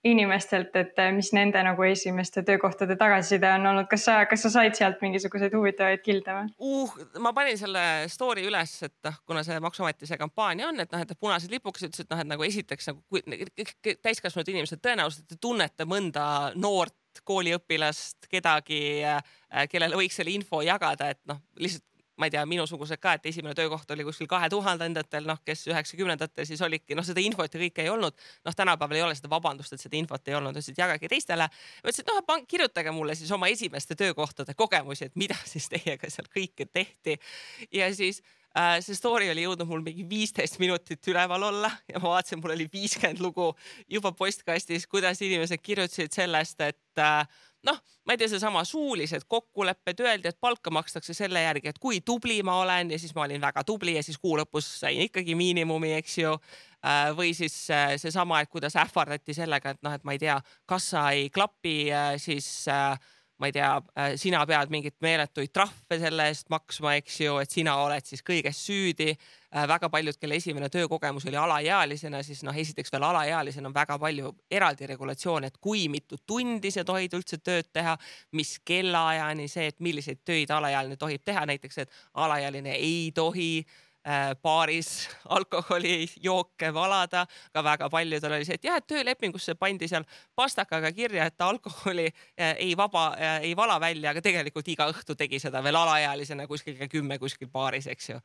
inimestelt, et eh, mis nende nagu esimeste töökohtade tagasiside on olnud, kas sa, kas sa said sealt mingisuguseid huvitavaid kilde või uh,? ma panin selle story üles, et noh, kuna see Maksuameti see kampaania on, et noh, et punased lipukesed ütlesid, noh, et nagu esiteks nagu täiskasvanud inimesed tõenäoliselt te tunnete mõnda noort kooliõpilast, kedagi, äh, kellele võiks selle info jagada, et noh, lihtsalt ma ei tea, minusugused ka, et esimene töökoht oli kuskil kahe tuhandendatel, noh, kes üheksakümnendatel siis olidki, noh, seda infot ja kõike ei olnud. noh, tänapäeval ei ole seda vabandust, et seda infot ei olnud, ütlesid jagage teistele. ma ütlesin, et noh, kirjutage mulle siis oma esimeste töökohtade kogemusi, et mida siis teiega seal kõike tehti. ja siis Äh, see story oli jõudnud mul mingi viisteist minutit üleval olla ja ma vaatasin, mul oli viiskümmend lugu juba postkastis, kuidas inimesed kirjutasid sellest, et äh, noh, ma ei tea, seesama suulised kokkulepped, öeldi, et palka makstakse selle järgi, et kui tubli ma olen ja siis ma olin väga tubli ja siis kuu lõpus sain ikkagi miinimumi, eks ju. Äh, või siis seesama, et kuidas ähvardati sellega, et noh, et ma ei tea, kassa ei klapi, siis äh, ma ei tea, äh, sina pead mingeid meeletuid trahve selle eest maksma, eks ju, et sina oled siis kõiges süüdi. Äh, väga paljud, kelle esimene töökogemus oli alaealisena, siis noh, esiteks veel alaealisena on väga palju eraldi regulatsioone, et kui mitu tundi sa tohid üldse tööd teha, mis kellaajani, see, et milliseid töid alaealine tohib teha, näiteks, et alaealine ei tohi äh, baaris alkoholijooke valada, ka väga paljudel oli see, et jah, et töölepingusse pandi seal pastakaga kirja, et ta alkoholi äh, ei vaba, äh, ei vala välja, aga tegelikult iga õhtu tegi seda veel alaealisena kuskil kell kümme kuskil baaris, eks ju.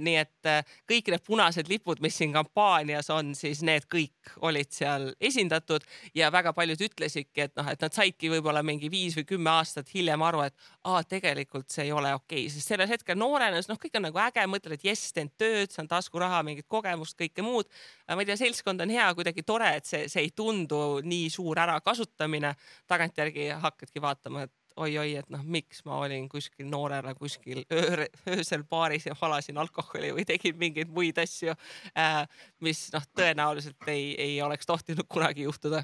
nii et kõik need punased lipud, mis siin kampaanias on, siis need kõik olid seal esindatud ja väga paljud ütlesidki, et noh, et nad saidki võib-olla mingi viis või kümme aastat hiljem aru, et aa, tegelikult see ei ole okei okay., sest sellel hetkel noorena, noh, kõik on nagu äge, mõtled, et jess, kes teinud tööd, saan taskuraha, mingit kogemust, kõike muud. ma ei tea, seltskond on hea, kuidagi tore, et see, see ei tundu nii suur ärakasutamine. tagantjärgi hakkadki vaatama, et oi-oi, et noh, miks ma olin kuskil noorena kuskil öö, öösel baaris ja valasin alkoholi või tegin mingeid muid asju äh,, mis noh, tõenäoliselt ei, ei oleks tohtinud kunagi juhtuda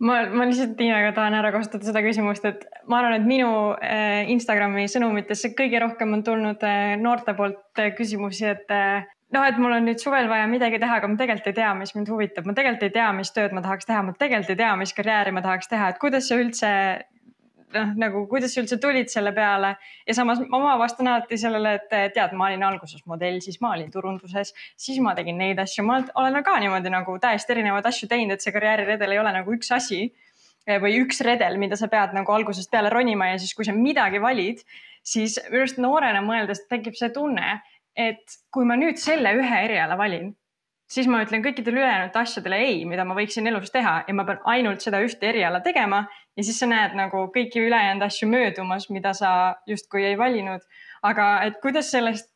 ma, ma lihtsalt Tiinaga tahan ära kasutada seda küsimust, et ma arvan, et minu äh, Instagrami sõnumitesse kõige rohkem on tulnud äh, noorte poolt äh, küsimusi, et noh, et mul on nüüd suvel vaja midagi teha, aga ma tegelikult ei tea, mis mind huvitab, ma tegelikult ei tea, mis tööd ma tahaks teha, ma tegelikult ei tea, mis karjääri ma tahaks teha, et kuidas sa üldse noh, nagu kuidas sa üldse tulid selle peale. Ja samas ma vastan alati sellele, et tead, ma olin alguses modell, siis ma olin turunduses, siis ma tegin neid asju, ma olen ka niimoodi nagu täiesti erinevaid asju teinud, et see karjääriredel ei ole nagu üks asi või üks redel, mida sa pead nagu algusest peale ronima ja siis, kui sa midagi valid, siis minu arust noorena mõeldes tekib see tunne, et kui ma nüüd selle ühe eriala valin siis ma ütlen kõikidele ülejäänud asjadele ei, mida ma võiksin elus teha ja ma pean ainult seda ühte eriala tegema ja siis sa näed nagu kõiki ülejäänud asju möödumas, mida sa justkui ei valinud. aga et kuidas sellest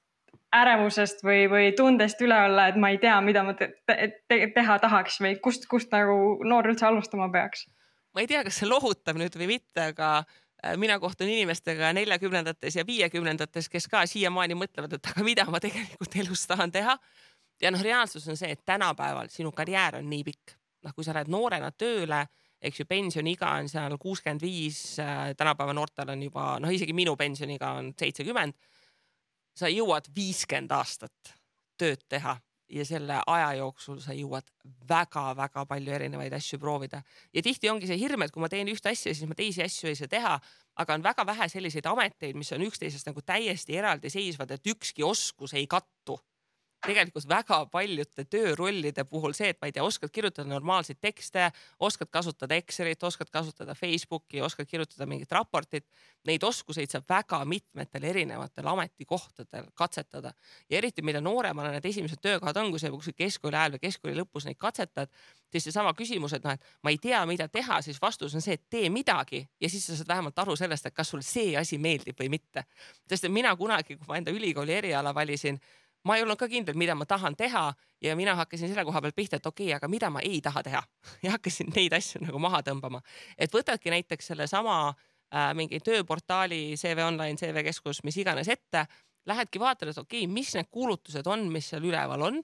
ärevusest või, või tundest üle olla, et ma ei tea, mida ma te te teha tahaks või kust, kust nagu noor üldse alustama peaks? ma ei tea, kas see lohutab nüüd või mitte, aga äh, mina kohtun inimestega neljakümnendates ja viiekümnendates, kes ka siiamaani mõtlevad, et aga mida ma tegelikult elus tahan teha ja noh, reaalsus on see, et tänapäeval sinu karjäär on nii pikk, noh, kui sa lähed noorena tööle, eks ju, pensioniiga on seal kuuskümmend viis, äh, tänapäeva noortel on juba noh, isegi minu pensioniiga on seitsekümmend. sa jõuad viiskümmend aastat tööd teha ja selle aja jooksul sa jõuad väga-väga palju erinevaid asju proovida ja tihti ongi see hirm, et kui ma teen ühte asja, siis ma teisi asju ei saa teha, aga on väga vähe selliseid ameteid, mis on üksteisest nagu täiesti eraldiseisvad, et ükski oskus ei kattu tegelikult väga paljude töörollide puhul see, et ma ei tea, oskad kirjutada normaalseid tekste, oskad kasutada Excelit, oskad kasutada Facebooki, oskad kirjutada mingit raportit. Neid oskuseid saab väga mitmetel erinevatel ametikohtadel katsetada ja eriti mida nooremana need esimesed töökohad on, kui sa kuskil keskkooli ajal või keskkooli lõpus neid katsetad, siis seesama küsimus, et noh, et ma ei tea, mida teha, siis vastus on see, et tee midagi ja siis sa saad vähemalt aru sellest, et kas sulle see asi meeldib või mitte. sest et mina kunagi, kui ma enda ülikooli eriala valisin ma ei olnud ka kindel, mida ma tahan teha ja mina hakkasin selle koha pealt pihta, et okei okay,, aga mida ma ei taha teha ja hakkasin neid asju nagu maha tõmbama. et võtadki näiteks sellesama äh, mingi tööportaali CV Online, CV Keskus, mis iganes ette, lähedki vaatad, et okei okay,, mis need kuulutused on, mis seal üleval on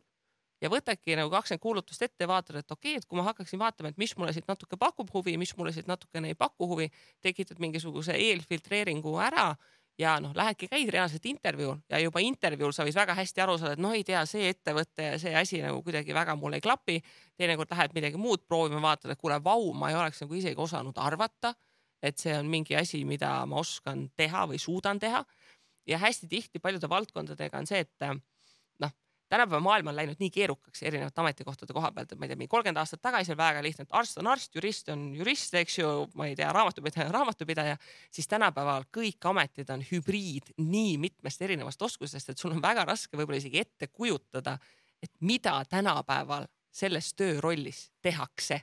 ja võtadki nagu kakskümmend kuulutust ette, vaatad, et okei okay,, et kui ma hakkaksin vaatama, et mis mulle siit natuke pakub huvi, mis mulle siit natukene ei paku huvi, tekitad mingisuguse eelfiltreeringu ära ja noh, lähedki, käid reaalselt intervjuul ja juba intervjuul sa võid väga hästi aru saada, et noh, ei tea, see ettevõte ja see asi nagu kuidagi väga mul ei klapi. teinekord lähed midagi muud proovima, vaatad, et kuule, vau, ma ei oleks nagu isegi osanud arvata, et see on mingi asi, mida ma oskan teha või suudan teha. ja hästi tihti paljude valdkondadega on see, et tänapäeva maailm on läinud nii keerukaks erinevate ametikohtade koha pealt, et ma ei tea, mingi kolmkümmend aastat tagasi oli väga lihtne, et arst on arst, jurist on jurist, eks ju, ma ei tea, raamatupidaja on raamatupidaja, siis tänapäeval kõik ametid on hübriid nii mitmest erinevast oskusest, et sul on väga raske võib-olla isegi ette kujutada, et mida tänapäeval selles töörollis tehakse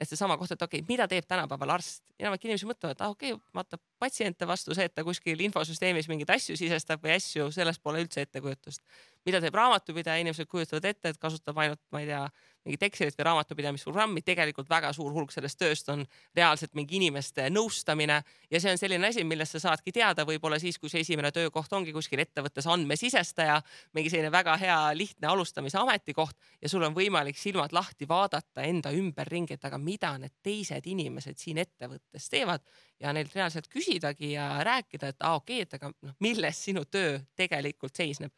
et seesama koht, et okei okay,, mida teeb tänapäeval arst, enamik inimesi mõtlevad, et ah, okei okay,, vaata patsiente vastu see, et ta kuskil infosüsteemis mingeid asju sisestab või asju, sellest pole üldse ettekujutust. mida teeb raamatupidaja, inimesed kujutavad ette, et kasutab ainult, ma ei tea, mingit Excelit või raamatupidamisprogrammi, tegelikult väga suur hulk sellest tööst on reaalselt mingi inimeste nõustamine ja see on selline asi, millest sa saadki teada võib-olla siis, kui see esimene töökoht ongi kuskil ettevõttes andmesisestaja, mingi selline väga hea lihtne alustamise ametikoht ja sul on võimalik silmad lahti vaadata enda ümberringi, et aga mida need teised inimesed siin ettevõttes teevad ja neilt reaalselt küsidagi ja rääkida, et aa ah, okei okay,, et aga noh, milles sinu töö tegelikult seisneb.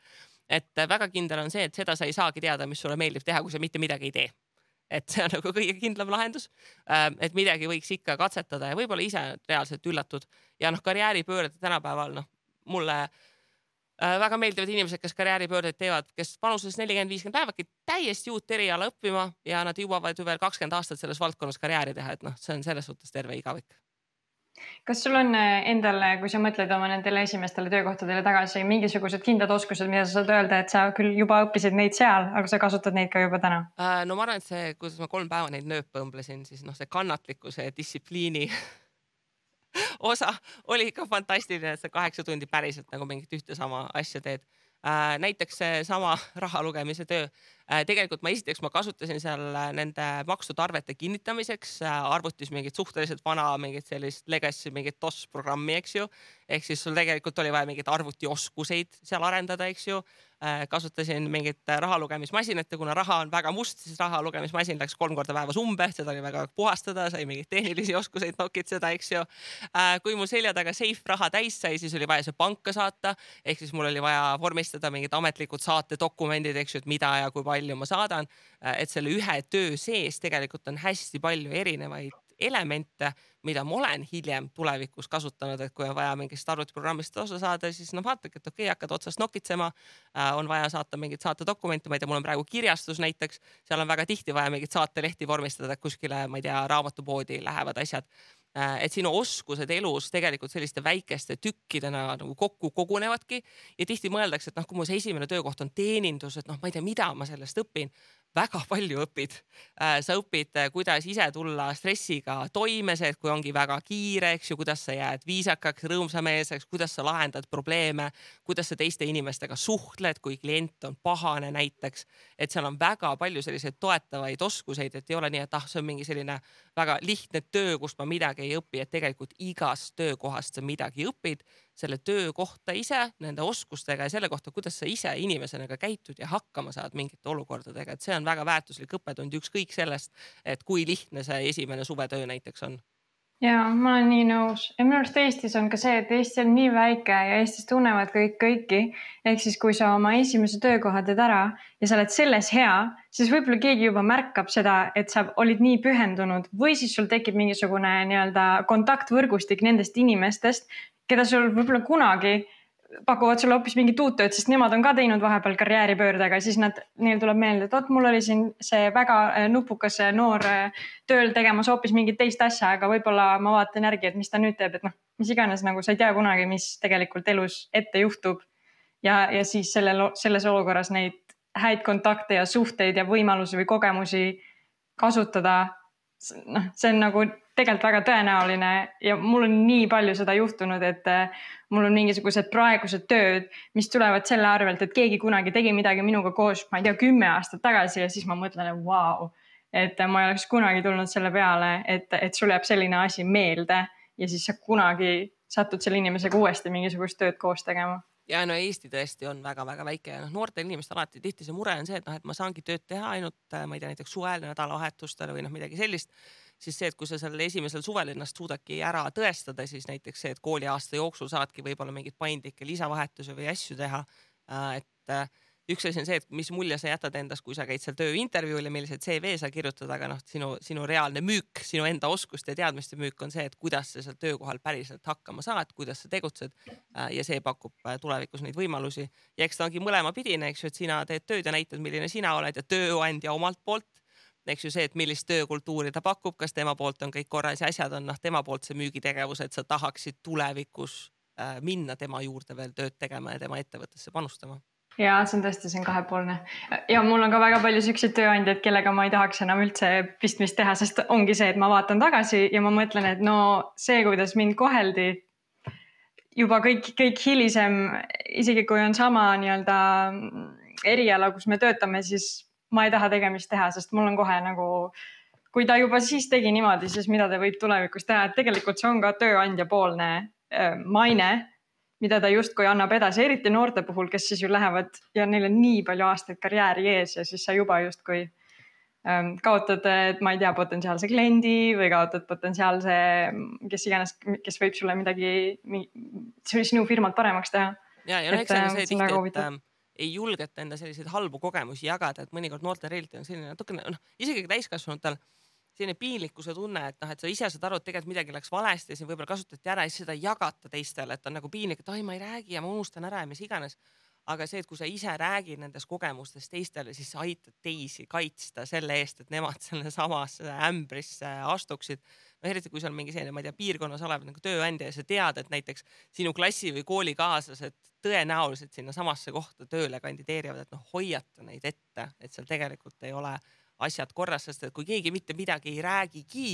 Et väga kindel on see, et seda sa ei saagi teada, mis sulle meeldib teha, kui sa mitte midagi ei tee. et see on nagu kõige kindlam lahendus. Äh, et midagi võiks ikka katsetada ja võib-olla ise reaalselt üllatud ja noh, karjääripöörded tänapäeval noh, mulle äh, väga meeldivad inimesed, kes karjääripöördeid teevad, kes vanuses nelikümmend, viiskümmend päevadki täiesti uut eriala õppima ja nad jõuavad ju veel kakskümmend aastat selles valdkonnas karjääri teha, et noh, see on selles suhtes terve igavik kas sul on äh, endale, kui sa mõtled oma nendele esimestele töökohtadele tagasi, mingisugused kindlad oskused, mida sa saad öelda, et sa küll juba õppisid neid seal, aga sa kasutad neid ka juba täna? Äh, no ma arvan, et see, kuidas ma kolm päeva neid nööpe õmblesin, siis noh, see kannatlikkuse ja distsipliini osa oli ikka fantastiline, et sa kaheksa tundi päriselt nagu mingit ühte sama asja teed Äh, näiteks seesama raha lugemise töö. Äh, tegelikult ma esiteks ma kasutasin seal äh, nende makstud arvete kinnitamiseks arvutis mingit suhteliselt vana mingit sellist legacy mingit DOS programmi, eks ju. ehk siis sul tegelikult oli vaja mingeid arvutioskuseid seal arendada, eks ju Äh, kasutasin mingit raha lugemismasinat ja kuna raha on väga must, siis raha lugemismasin läks kolm korda päevas umbe, seda oli väga puhastada, sai mingeid tehnilisi oskuseid nokitseda, eks ju. Äh, kui mu selja taga seif raha täis sai, siis oli vaja see panka saata, ehk siis mul oli vaja vormistada mingid ametlikud saatedokumendid, eks ju, et mida ja kui palju ma saadan. Äh, et selle ühe töö sees tegelikult on hästi palju erinevaid elemente, mida ma olen hiljem tulevikus kasutanud, et kui on vaja mingist arvutiprogrammist osa saada, siis noh, vaadake, et okei okay,, hakkad otsast nokitsema äh,. on vaja saata mingit saatedokumenti, ma ei tea, mul on praegu kirjastus näiteks, seal on väga tihti vaja mingit saatelehti vormistada, kuskile, ma ei tea, raamatupoodi lähevad asjad et sinu oskused elus tegelikult selliste väikeste tükkidena nagu kokku kogunevadki ja tihti mõeldakse, et noh, kui mu see esimene töökoht on teenindus, et noh, ma ei tea, mida ma sellest õpin väga palju õpid. Äh, sa õpid, äh, kuidas ise tulla stressiga toime, see, et kui ongi väga kiire, eks ju, kuidas sa jääd viisakaks, rõõmsameelseks, kuidas sa lahendad probleeme, kuidas sa teiste inimestega suhtled, kui klient on pahane näiteks. et seal on väga palju selliseid toetavaid oskuseid, et ei ole nii, et ah, see on mingi selline väga lihtne töö, kus ma midagi ei õpi, et tegelikult igast töökohast sa midagi õpid selle töö kohta ise, nende oskustega ja selle kohta, kuidas sa ise inimesena ka käitud ja hakkama saad mingite olukordadega, et see on väga väärtuslik õppetund, ükskõik sellest, et kui lihtne see esimene suvetöö näiteks on ja ma olen nii nõus ja minu arust Eestis on ka see, et Eesti on nii väike ja Eestis tunnevad kõik kõiki. ehk siis, kui sa oma esimese töökoha teed ära ja sa oled selles hea, siis võib-olla keegi juba märkab seda, et sa olid nii pühendunud või siis sul tekib mingisugune nii-öelda kontaktvõrgustik nendest inimestest, keda sul võib-olla kunagi pakuvad sulle hoopis mingit uut tööd, sest nemad on ka teinud vahepeal karjääripöördega, siis nad, neil tuleb meelde, et vot mul oli siin see väga äh, nupukas noor äh, tööl tegemas hoopis mingit teist asja, aga võib-olla ma vaatan järgi, et mis ta nüüd teeb, et noh, mis iganes, nagu sa ei tea kunagi, mis tegelikult elus ette juhtub. ja, ja siis sellel, selles olukorras neid häid kontakte ja suhteid ja võimalusi või kogemusi kasutada. noh, see on nagu tegelikult väga tõenäoline ja mul on nii palju seda juhtunud, et äh, mul on mingisugused praegused tööd, mis tulevad selle arvelt, et keegi kunagi tegi midagi minuga koos, ma ei tea, kümme aastat tagasi ja siis ma mõtlen, et vau wow,, et ma ei oleks kunagi tulnud selle peale, et, et sul jääb selline asi meelde ja siis sa kunagi satud selle inimesega uuesti mingisugust tööd koos tegema. Ja no Eesti tõesti on väga-väga väike ja noh, noortel inimestel alati tihti see mure on see, et noh, et ma saangi tööd teha ainult, ma ei tea, näiteks suvel, nädalavahetustel või noh, midagi sellist siis see, et kui sa sellel esimesel suvel ennast suudadki ära tõestada, siis näiteks see, et kooliaasta jooksul saadki võib-olla mingeid paindlikke lisavahetusi või asju teha. Äh, et äh, üks asi on see, et mis mulje sa jätad endast, kui sa käid seal tööintervjuul ja millised CV sa kirjutad, aga noh, sinu, sinu reaalne müük, sinu enda oskuste ja teadmiste müük on see, et kuidas sa seal töökohal päriselt hakkama saad, kuidas sa tegutsed. Äh, ja see pakub tulevikus neid võimalusi ja eks ta ongi mõlemapidine, eks ju, et sina teed tööd ja näitad, milline sina oled ja tööandja omalt poolt eks ju see, et millist töökultuuri ta pakub, kas tema poolt on kõik korras ja asjad on noh, tema poolt see müügitegevus, et sa tahaksid tulevikus äh, minna tema juurde veel tööd tegema ja tema ettevõttesse panustama. Ja see on tõesti, see on kahepoolne. Ja mul on ka väga palju siukseid tööandjaid, kellega ma ei tahaks enam üldse pistmist teha, sest ongi see, et ma vaatan tagasi ja ma mõtlen, et no see, kuidas mind koheldi juba kõik, kõik hilisem, isegi kui on sama nii-öelda eriala, kus me töötame, siis ma ei taha tegemist teha, sest mul on kohe nagu, kui ta juba siis tegi niimoodi, siis mida ta võib tulevikus teha, et tegelikult see on ka tööandja poolne äh, maine, mida ta justkui annab edasi, eriti noorte puhul, kes siis ju lähevad ja neil on nii palju aastaid karjääri ees ja siis sa juba justkui ähm, kaotad, et ma ei tea, potentsiaalse kliendi või kaotad potentsiaalse, kes iganes, kes võib sulle midagi, sinu firmat paremaks teha. ja, ja no eks see on see tihti, et ei julgeta enda selliseid halbu kogemusi jagada, et mõnikord noortel reaalselt on selline natukene noh, isegi täiskasvanutel selline piinlikkuse tunne, et noh, et sa ise saad aru, et tegelikult midagi läks valesti ja siin võib-olla kasutati ära ja siis seda ei jagata teistele, et on nagu piinlik, et ai, ma ei räägi ja ma unustan ära ja mis iganes. aga see, et kui sa ise räägid nendest kogemustest teistele, siis sa aitad teisi kaitsta selle eest, et nemad selle samasse ämbrisse astuksid no eriti kui sul mingi selline, ma ei tea, piirkonnas olev nagu tööandja ja sa tead, et näiteks sinu klassi või koolikaaslased tõenäoliselt sinnasamasse kohta tööle kandideerivad, et noh, hoiata neid ette, et seal tegelikult ei ole asjad korras, sest et kui keegi mitte midagi ei räägigi,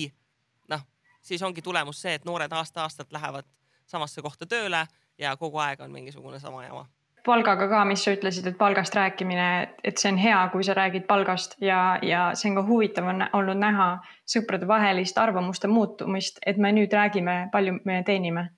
noh, siis ongi tulemus see, et noored aasta-aastalt lähevad samasse kohta tööle ja kogu aeg on mingisugune sama jama palgaga ka, mis sa ütlesid, et palgast rääkimine, et see on hea, kui sa räägid palgast ja, ja see on ka huvitav on olnud näha sõpradevahelist arvamuste muutumist, et me nüüd räägime, palju me teenime.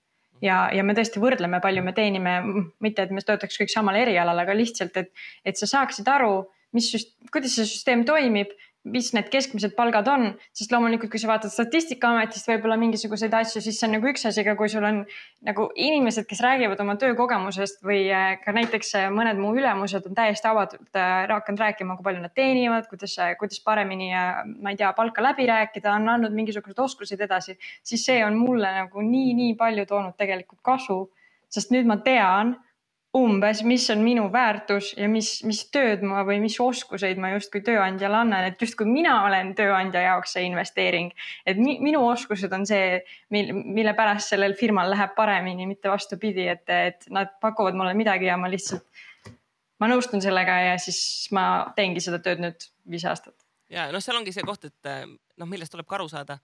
ja, ja me tõesti võrdleme, palju me teenime, mitte et me töötaks kõik samal erialal, aga lihtsalt, et, et sa saaksid aru, mis, kuidas see süsteem toimib mis need keskmised palgad on, sest loomulikult, kui sa vaatad Statistikaametist võib-olla mingisuguseid asju, siis see on nagu üks asi, aga kui sul on nagu inimesed, kes räägivad oma töökogemusest või äh, ka näiteks äh, mõned mu ülemused on täiesti avatult äh, hakanud rääkima, kui palju nad teenivad, kuidas, kuidas paremini, ma ei tea, palka läbi rääkida, on andnud mingisuguseid oskuseid edasi, siis see on mulle nagu nii-nii palju toonud tegelikult kasu, sest nüüd ma tean umbes, mis on minu väärtus ja mis, mis tööd ma või mis oskuseid ma justkui tööandjale annan, et justkui mina olen tööandja jaoks see investeering. et mi, minu oskused on see, mil, mille pärast sellel firmal läheb paremini, mitte vastupidi, et, et nad pakuvad mulle midagi ja ma lihtsalt, ma nõustun sellega ja siis ma teengi seda tööd nüüd viis aastat. ja noh, seal ongi see koht, et noh, millest tuleb ka aru saada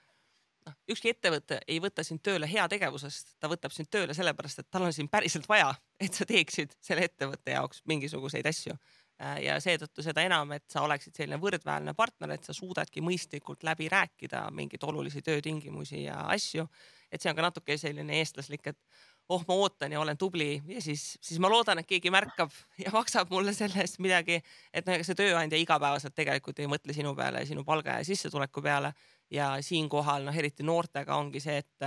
noh, ükski ettevõte ei võta sind tööle heategevusest, ta võtab sind tööle sellepärast, et tal on sind päriselt vaja, et sa teeksid selle ettevõtte jaoks mingisuguseid asju. Äh, ja seetõttu seda enam, et sa oleksid selline võrdväärne partner, et sa suudadki mõistlikult läbi rääkida mingeid olulisi töötingimusi ja asju. et see on ka natuke selline eestlaslik, et oh, ma ootan ja olen tubli ja siis, siis ma loodan, et keegi märkab ja maksab mulle selle eest midagi. et no ega see tööandja igapäevaselt tegelikult ei mõtle sinu peale, sinu palga ja sissetuleku peale ja siinkohal noh, eriti noortega ongi see, et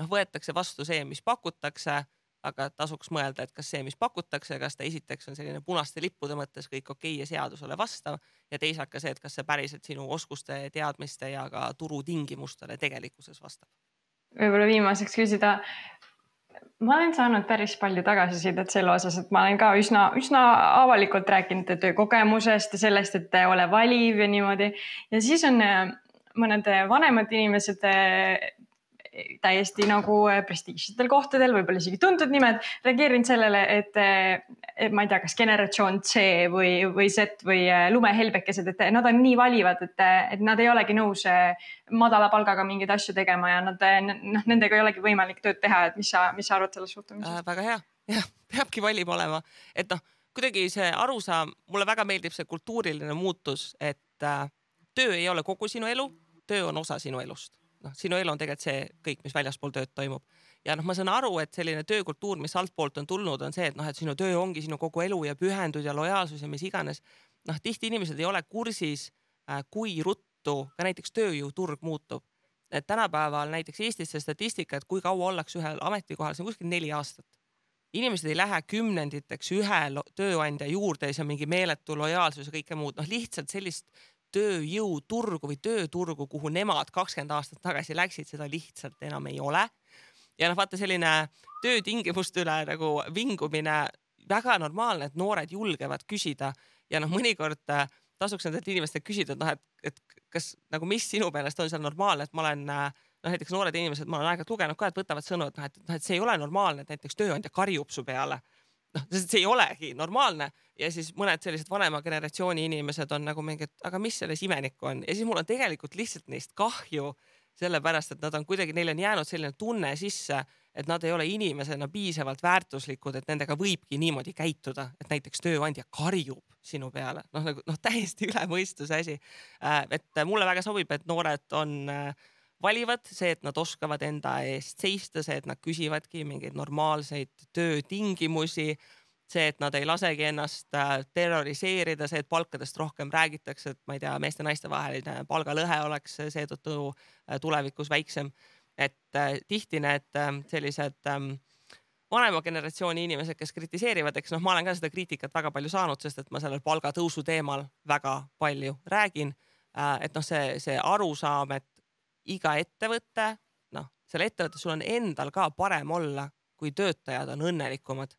noh, võetakse vastu see, mis pakutakse, aga tasuks mõelda, et kas see, mis pakutakse, kas ta esiteks on selline punaste lippude mõttes kõik okei okay ja seadusele vastav ja teisalt ka see, et kas see päriselt sinu oskuste, teadmiste ja ka turutingimustele tegelikkuses vastab. võib-olla viimaseks küsida, ma olen saanud päris palju tagasisidet selle osas, et ma olen ka üsna, üsna avalikult rääkinud töökogemusest ja sellest, et ole valiv ja niimoodi. ja siis on mõned vanemad inimesed eh, täiesti nagu eh, prestiižsetel kohtadel, võib-olla isegi tuntud nimed, reageerinud sellele, et, eh, et ma ei tea, kas generatsioon C või, või Z või lumehelbekesed, et nad on nii valivad, et, et nad ei olegi nõus madala palgaga mingeid asju tegema ja nad, noh, nendega ei olegi võimalik tööd teha, et mis sa, mis sa arvad sellest suhtumisest äh,? väga hea, jah, peabki valim olema, et noh, kuidagi see arusaam, mulle väga meeldib see kultuuriline muutus, et äh, töö ei ole kogu sinu elu, töö on osa sinu elust. noh, sinu elu on tegelikult see kõik, mis väljaspool tööd toimub. ja noh, ma saan aru, et selline töökultuur, mis altpoolt on tulnud, on see, et noh, et sinu töö ongi sinu kogu elu ja pühendud ja lojaalsus ja mis iganes. noh, tihti inimesed ei ole kursis äh,, kui ruttu ka näiteks tööjõuturg muutub. et tänapäeval näiteks Eestis see statistika, et kui kaua ollakse ühel ametikohal, see on kuskil neli aastat inimesed ei lähe kümnenditeks ühe tööandja juurde siis on mingi meeletu lojaalsus ja kõike muud, noh lihtsalt sellist tööjõuturgu või tööturgu, kuhu nemad kakskümmend aastat tagasi läksid, seda lihtsalt enam ei ole. ja noh, vaata selline töötingimuste üle nagu vingumine, väga normaalne, et noored julgevad küsida ja noh, mõnikord äh, tasuks nendelt inimestelt küsida, et noh, et, et kas nagu, mis sinu meelest on seal normaalne, et ma olen äh, noh, näiteks noored inimesed, ma olen aeg-ajalt lugenud ka, et võtavad sõnu, et noh, et noh, et see ei ole normaalne, et näiteks tööandja karjub su peale noh, sest see ei olegi normaalne. Ja siis mõned sellised vanema generatsiooni inimesed on nagu mingi, et aga mis selles imelikku on? Ja siis mul on tegelikult lihtsalt neist kahju, sellepärast et nad on kuidagi, neile on jäänud selline tunne sisse, et nad ei ole inimesena piisavalt väärtuslikud, et nendega võibki niimoodi käituda, et näiteks tööandja karjub sinu peale, noh nagu noh, täiesti üle mõistuse asi. Äh, et mulle väga sobib, et noored on äh, valivad, see, et nad oskavad enda eest seista, see, et nad küsivadki mingeid normaalseid töötingimusi, see, et nad ei lasegi ennast äh, terroriseerida, see, et palkadest rohkem räägitakse, et ma ei tea, meeste-naiste vaheline palgalõhe oleks seetõttu tulevikus väiksem et äh, tihti need äh, sellised ähm, vanema generatsiooni inimesed, kes kritiseerivad, eks noh, ma olen ka seda kriitikat väga palju saanud, sest et ma sellel palgatõusu teemal väga palju räägin äh,. et noh, see, see arusaam, et iga ettevõte, noh, seal ettevõttes sul on endal ka parem olla, kui töötajad on õnnelikumad.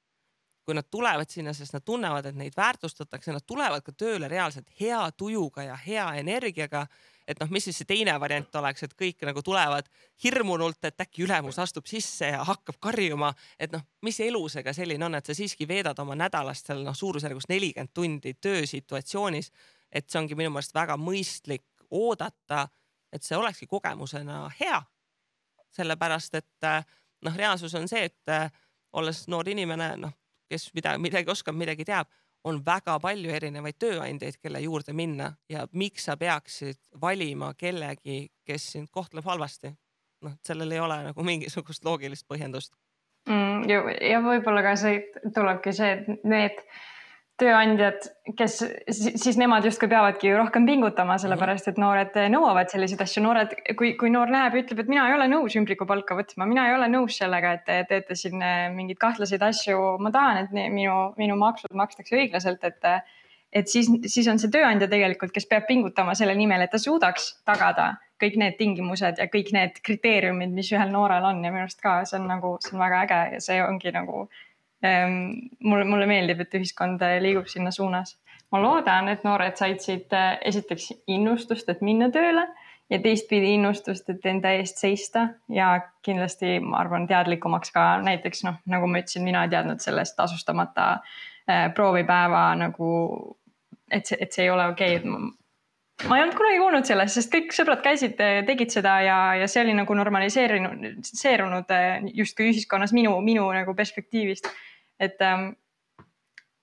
kui nad tulevad sinna, sest nad tunnevad, et neid väärtustatakse, nad tulevad ka tööle reaalselt hea tujuga ja hea energiaga et noh, mis siis see teine variant oleks, et kõik nagu tulevad hirmunult, et äkki ülemus astub sisse ja hakkab karjuma, et noh, mis elu see ka selline on, et sa siiski veedad oma nädalast seal noh, suurusjärgus nelikümmend tundi töösituatsioonis. et see ongi minu meelest väga mõistlik oodata, et see olekski kogemusena hea. sellepärast et noh, reaalsus on see, et olles noor inimene, noh, kes mida, midagi oskab, midagi teab on väga palju erinevaid tööandjaid, kelle juurde minna ja miks sa peaksid valima kellegi, kes sind kohtleb halvasti. noh, sellel ei ole nagu mingisugust loogilist põhjendust mm,. ja võib-olla ka see tulebki see, et need tööandjad, kes siis nemad justkui peavadki ju rohkem pingutama, sellepärast et noored nõuavad selliseid asju, noored, kui, kui noor ja ütleb, et mina ei ole nõus ümbrikupalka võtma, mina ei ole nõus sellega, et te teete siin eh, mingeid kahtlaseid asju, ma tahan, et minu, minu maksud makstakse õiglaselt, et et siis, siis on see tööandja tegelikult, kes peab pingutama selle nimel, et ta suudaks tagada kõik need tingimused ja kõik need kriteeriumid, mis ühel noorel on ja minu arust ka see on nagu, see on väga äge ja see ongi nagu mulle, mulle meeldib, et ühiskond eh, liigub sinna suunas. ma loodan, et noored said siit eh, esiteks innustust, et minna tööle ja teistpidi innustust, et enda eest seista ja kindlasti ma arvan, teadlikumaks ka näiteks noh, nagu ma ütlesin, mina ei teadnud sellest tasustamata äh, proovipäeva nagu, et see, et see ei ole okei okay., et ma ei olnud kunagi kuulnud sellest, sest kõik sõbrad käisid, tegid seda ja, ja see oli nagu normaliseerinud, seerunud justkui ühiskonnas minu, minu nagu perspektiivist et ähm,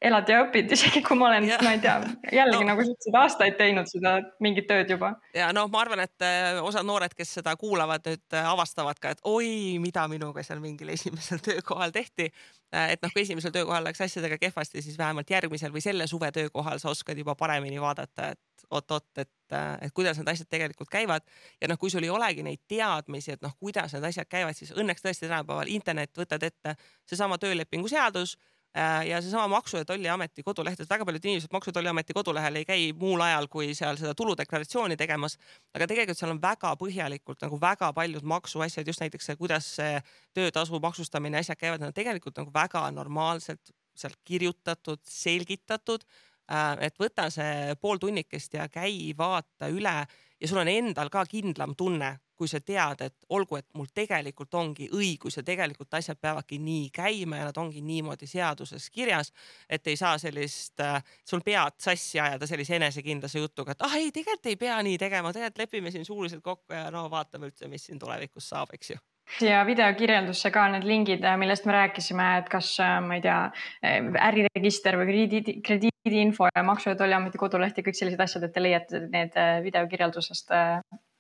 elad ja õpid, isegi kui ma olen, ma ei tea, jällegi no. nagu sa ütlesid, aastaid teinud seda mingit tööd juba. ja noh, ma arvan, et äh, osad noored, kes seda kuulavad, nüüd äh, avastavad ka, et oi, mida minuga seal mingil esimesel töökohal tehti. Äh, et noh, kui esimesel töökohal läks asjadega kehvasti, siis vähemalt järgmisel või selle suve töökohal sa oskad juba paremini vaadata, et oot-oot, et, et kuidas need asjad tegelikult käivad. ja noh, kui sul ei olegi neid teadmisi, et noh, kuidas need asjad käivad, siis õnneks tõesti tänapäeval internet võtad ette seesama töölepingu seadus Äh, ja seesama Maksu- ja Tolliameti koduleht, et väga paljud inimesed Maksu- ja Tolliameti kodulehel ei käi muul ajal, kui seal seda tuludeklaratsiooni tegemas. aga tegelikult seal on väga põhjalikult nagu väga paljud maksuasjad, just näiteks see, kuidas see töötasu maksustamine, asjad käivad, need on tegelikult nagu väga normaalselt seal kirjutatud, selgitatud. Äh, et võta see pool tunnikest ja käi vaata üle ja sul on endal ka kindlam tunne, kui sa tead, et olgu, et mul tegelikult ongi õigus ja tegelikult asjad peavadki nii käima ja nad ongi niimoodi seaduses kirjas, et ei saa sellist äh,, sul pead sassi ajada sellise enesekindlase jutuga, et ah ei, tegelikult ei pea nii tegema, tegelikult lepime siin suuliselt kokku ja no vaatame üldse, mis siin tulevikus saab, eks ju ja videokirjeldusse ka need lingid, millest me rääkisime, et kas äh, ma ei tea, äh, äriregister või krediidi, krediidiinfo ja Maksu- ja Tolliameti koduleht ja kõik sellised asjad, et te leiate need äh, videokirjeldusest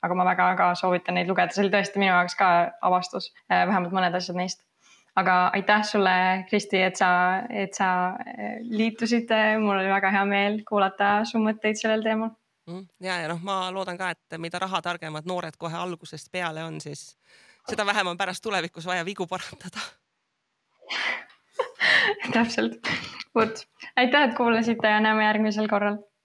aga ma väga-väga soovitan neid lugeda, see oli tõesti minu jaoks ka avastus, äh, vähemalt mõned asjad neist. aga aitäh sulle, Kristi, et sa, et sa äh, liitusid, mul oli väga hea meel kuulata su mõtteid sellel teemal. Mm, ja, ja noh, ma loodan ka, et mida rahatargemad noored kohe algusest peale on, siis seda vähem on pärast tulevikus vaja vigu parandada. Täpselt, vot. Aitäh, et kuulasite ja näeme järgmisel korral